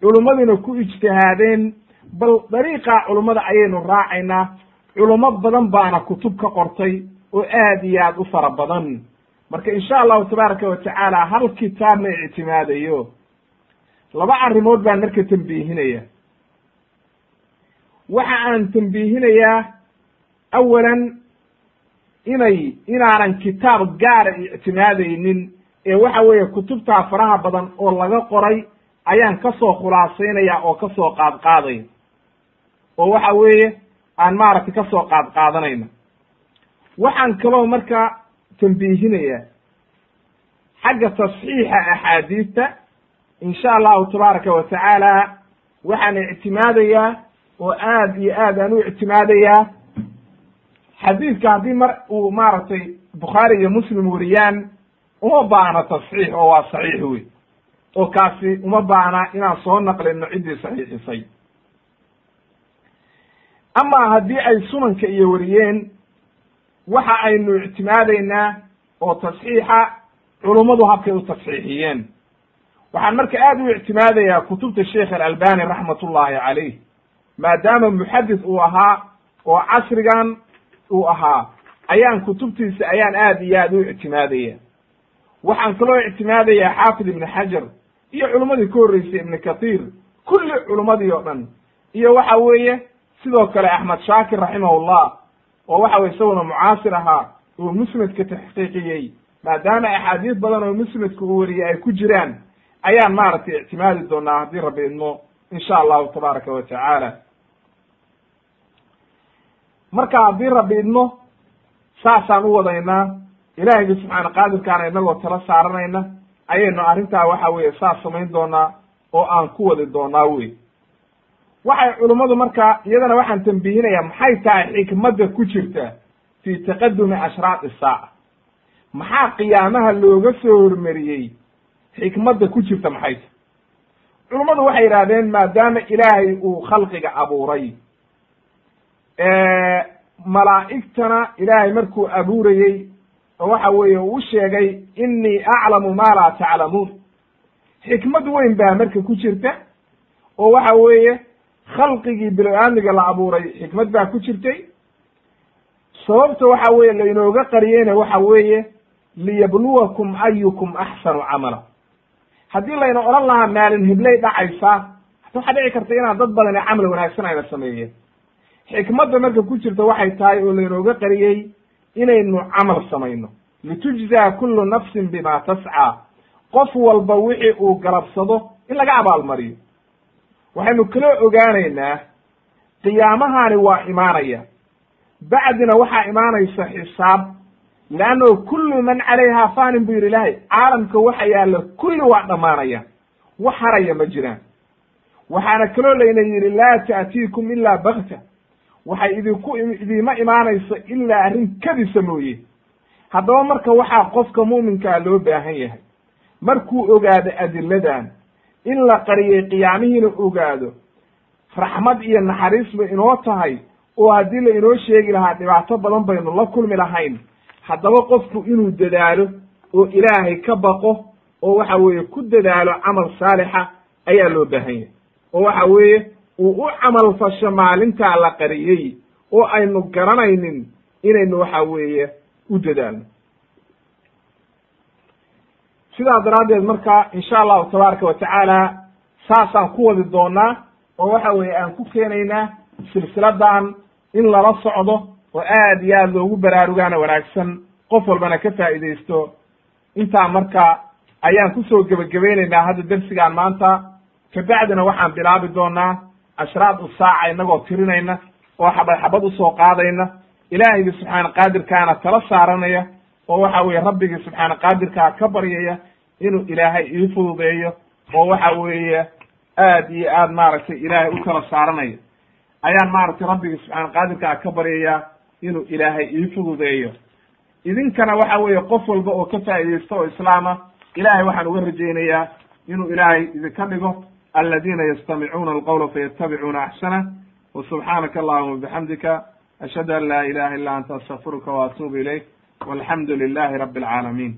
culummaduna ku ijtihaadeen bal dariiqa culummada ayaynu raacaynaa culummo badan baana kutub ka qortay oo aad iyo aad u fara badan. Marka insha allahu tabaaraka wa tacaala hal kitaab ma ictimaadayo laba arrimood baan marka tembiihinaya waxa aan tembiihinayaa awalan inay inaanan kitaab gaara ictimaadaynin ee waxa weeye kutubtaa faraha badan oo laga qoray ayaan ka soo khulaasaynaya oo ka soo qaad qaadaya oo waxa weeye aan maaragtay ka soo qaad qaadanayna waxaan kaloo marka tambiihinayaa xagga tasxiixa axaadiista insha allahu tabaaraka wa tacaala waxaan ictimaadayaa oo aad iyo aad aan u ictimaadayaa xadiidka haddii mar uu maaragtay bukhaari iyo muslim weriyaan uma baana tasxiix oo waa saxiix wey oo kaasi uma baana inaan soo naqlino ciddii saxiixisay. Ama haddii ay sunanka iyo wariyeen waxa aynu ictimaadaynaa oo tasxiixa culummadu habkay u tasxiixiyeen waxaan marka aad u ictimaadayaa kutubta sheikh alalbani raxmat ullahi calayh maadaama muxadis uu ahaa oo casrigan uu ahaa ayaan kutubtiisa ayaan aad iyo aad u ictimaadaya waxaan kaloo ictimaadayaa xaafid ibni xajar iyo culummadii ka horreysay ibni kathiir kulli culummadii oo dhan. Iyo waxa weeye sidoo kale axmed shaakir raximahullah oo waxa weye isaguna mucaasir ahaa oo musnadka taxqiiqiyey maadaama axaadiis badan oo musnadka uu wariyey ay ku jiraan ayaan maaragtay ictimaadi doonaa haddii rabbi idmo insha allahu tabaaraka wa tacaala. Marka haddii rabbi idmo saasaan u wadaynaa ilaahiyga subxaana qaadirkaana inagoo tala saaranayna ayaynu arrintaa waxa weeye saas samayn doonaa oo aan ku wadi doonaa wey. Waxay culummadu marka iyadana waxaan tambiihinayaa maxay tahay xikmadda ku jirta fii taqadumi ashraaq isaaca maxaa qiyaamaha looga soo hormariyey xikmadda ku jirta maxay? Tahay culummadu waxay yidhahdeen maadaama ilaahay uu khalqiga abuuray malaa'igtana ilaahay markuu abuurayey oo waxa weeye uu u sheegay innii aclamu maa laa taclamuun. Xikmad weyn baa marka ku jirta oo waxa weeye khalqigii bilo-aadmiga la abuuray xikmad baa ku jirtay. Sababta waxa weeye lainooga qariyeyna waxa weeye liyabluwakum ayukum axsanu camala haddii layna odhan lahaa maalin hibley dhacaysaa hata waxaa dhici karta inaan dad badani camal wanaagsan ayna sameeyeen xikmadda marka ku jirta waxay tahay oo laynooga qariyey inaynu camal samayno. Litujzaa kullu nafsin bima tascaa. Qof walba wixii uu galabsado in laga abaalmariyo. Waxaynu kala ogaanaynaa qiyaamahani waa imaanaya. Bacdina waxaa imaanaysa xisaab leanno kullu man calayhaa fanin buu yidhi ilaahay caalamka waxa yaalla kulli waa dhammaanaya wax haraya ma jiraan waxaana kaloo layna yidhi laa ta'tiikum ilaa bakta waxay idinku idiima imaanayso ilaa arrin kadisa mooye haddaba marka waxaa qofka mu'minkaa loo baahan yahay markuu ogaado adiladan in la qariyey qiyaamihiina ogaado raxmad iyo naxariis bay inoo tahay oo haddii la inoo sheegi lahaa dhibaato badan baynu la kulmi lahayn haddaba qofku inuu dadaalo oo ilaahay ka baqo oo waxa weeye ku dadaalo camal saalixa ayaa loo baahan yahay. oo waxa weeye uu u camal fasho maalintaa la qariyey oo aynu garanaynin inaynu waxa weeye u dadaalno. Sidaa daraaddeed marka insha allahu tabaaraka wa tacaala saasaan ku wadi doonaa oo waxa weeye aan ku keenaynaa silsiladan in lala socdo oo aad iyo aad loogu baraarugaana wanaagsan qof walbana ka faa'iidaysto. Intaa marka ayaan ku soo gebagabaynaynaa hadda dersigaan maanta. Kabacdina waxaan bilaabi doonaa ashraad u saaca inagoo tirinayna oo xabad xabad u soo qaadayna. Ilaahaygi subxaana qaadirkaana tala saaranaya oo waxa weeye rabbigii subxaana qaadirkaa ka baryaya inuu ilaahay ii fududeeyo oo waxa weeye aad iyo aad maaragtay ilaahay u tala saaranaya. Ayaan maaragtay rabbigii subxaana qaadirkaa ka baryaya inuu ilaahay ii fududeeyo. Idinkana waxa weeye qof walba oo ka faa'iidaysto oo islaama ilahay waxaan uga rajaynayaa inuu ilaahay idinka dhigo aladiina yastamicuuna alqawla fayatabicuuna axsana wa subxaanaka allahuma bixamdika ashhadu an laa ilaha illa anta astaqfiruka wa ilayk walxamdu lilahi rabi alcaalamiin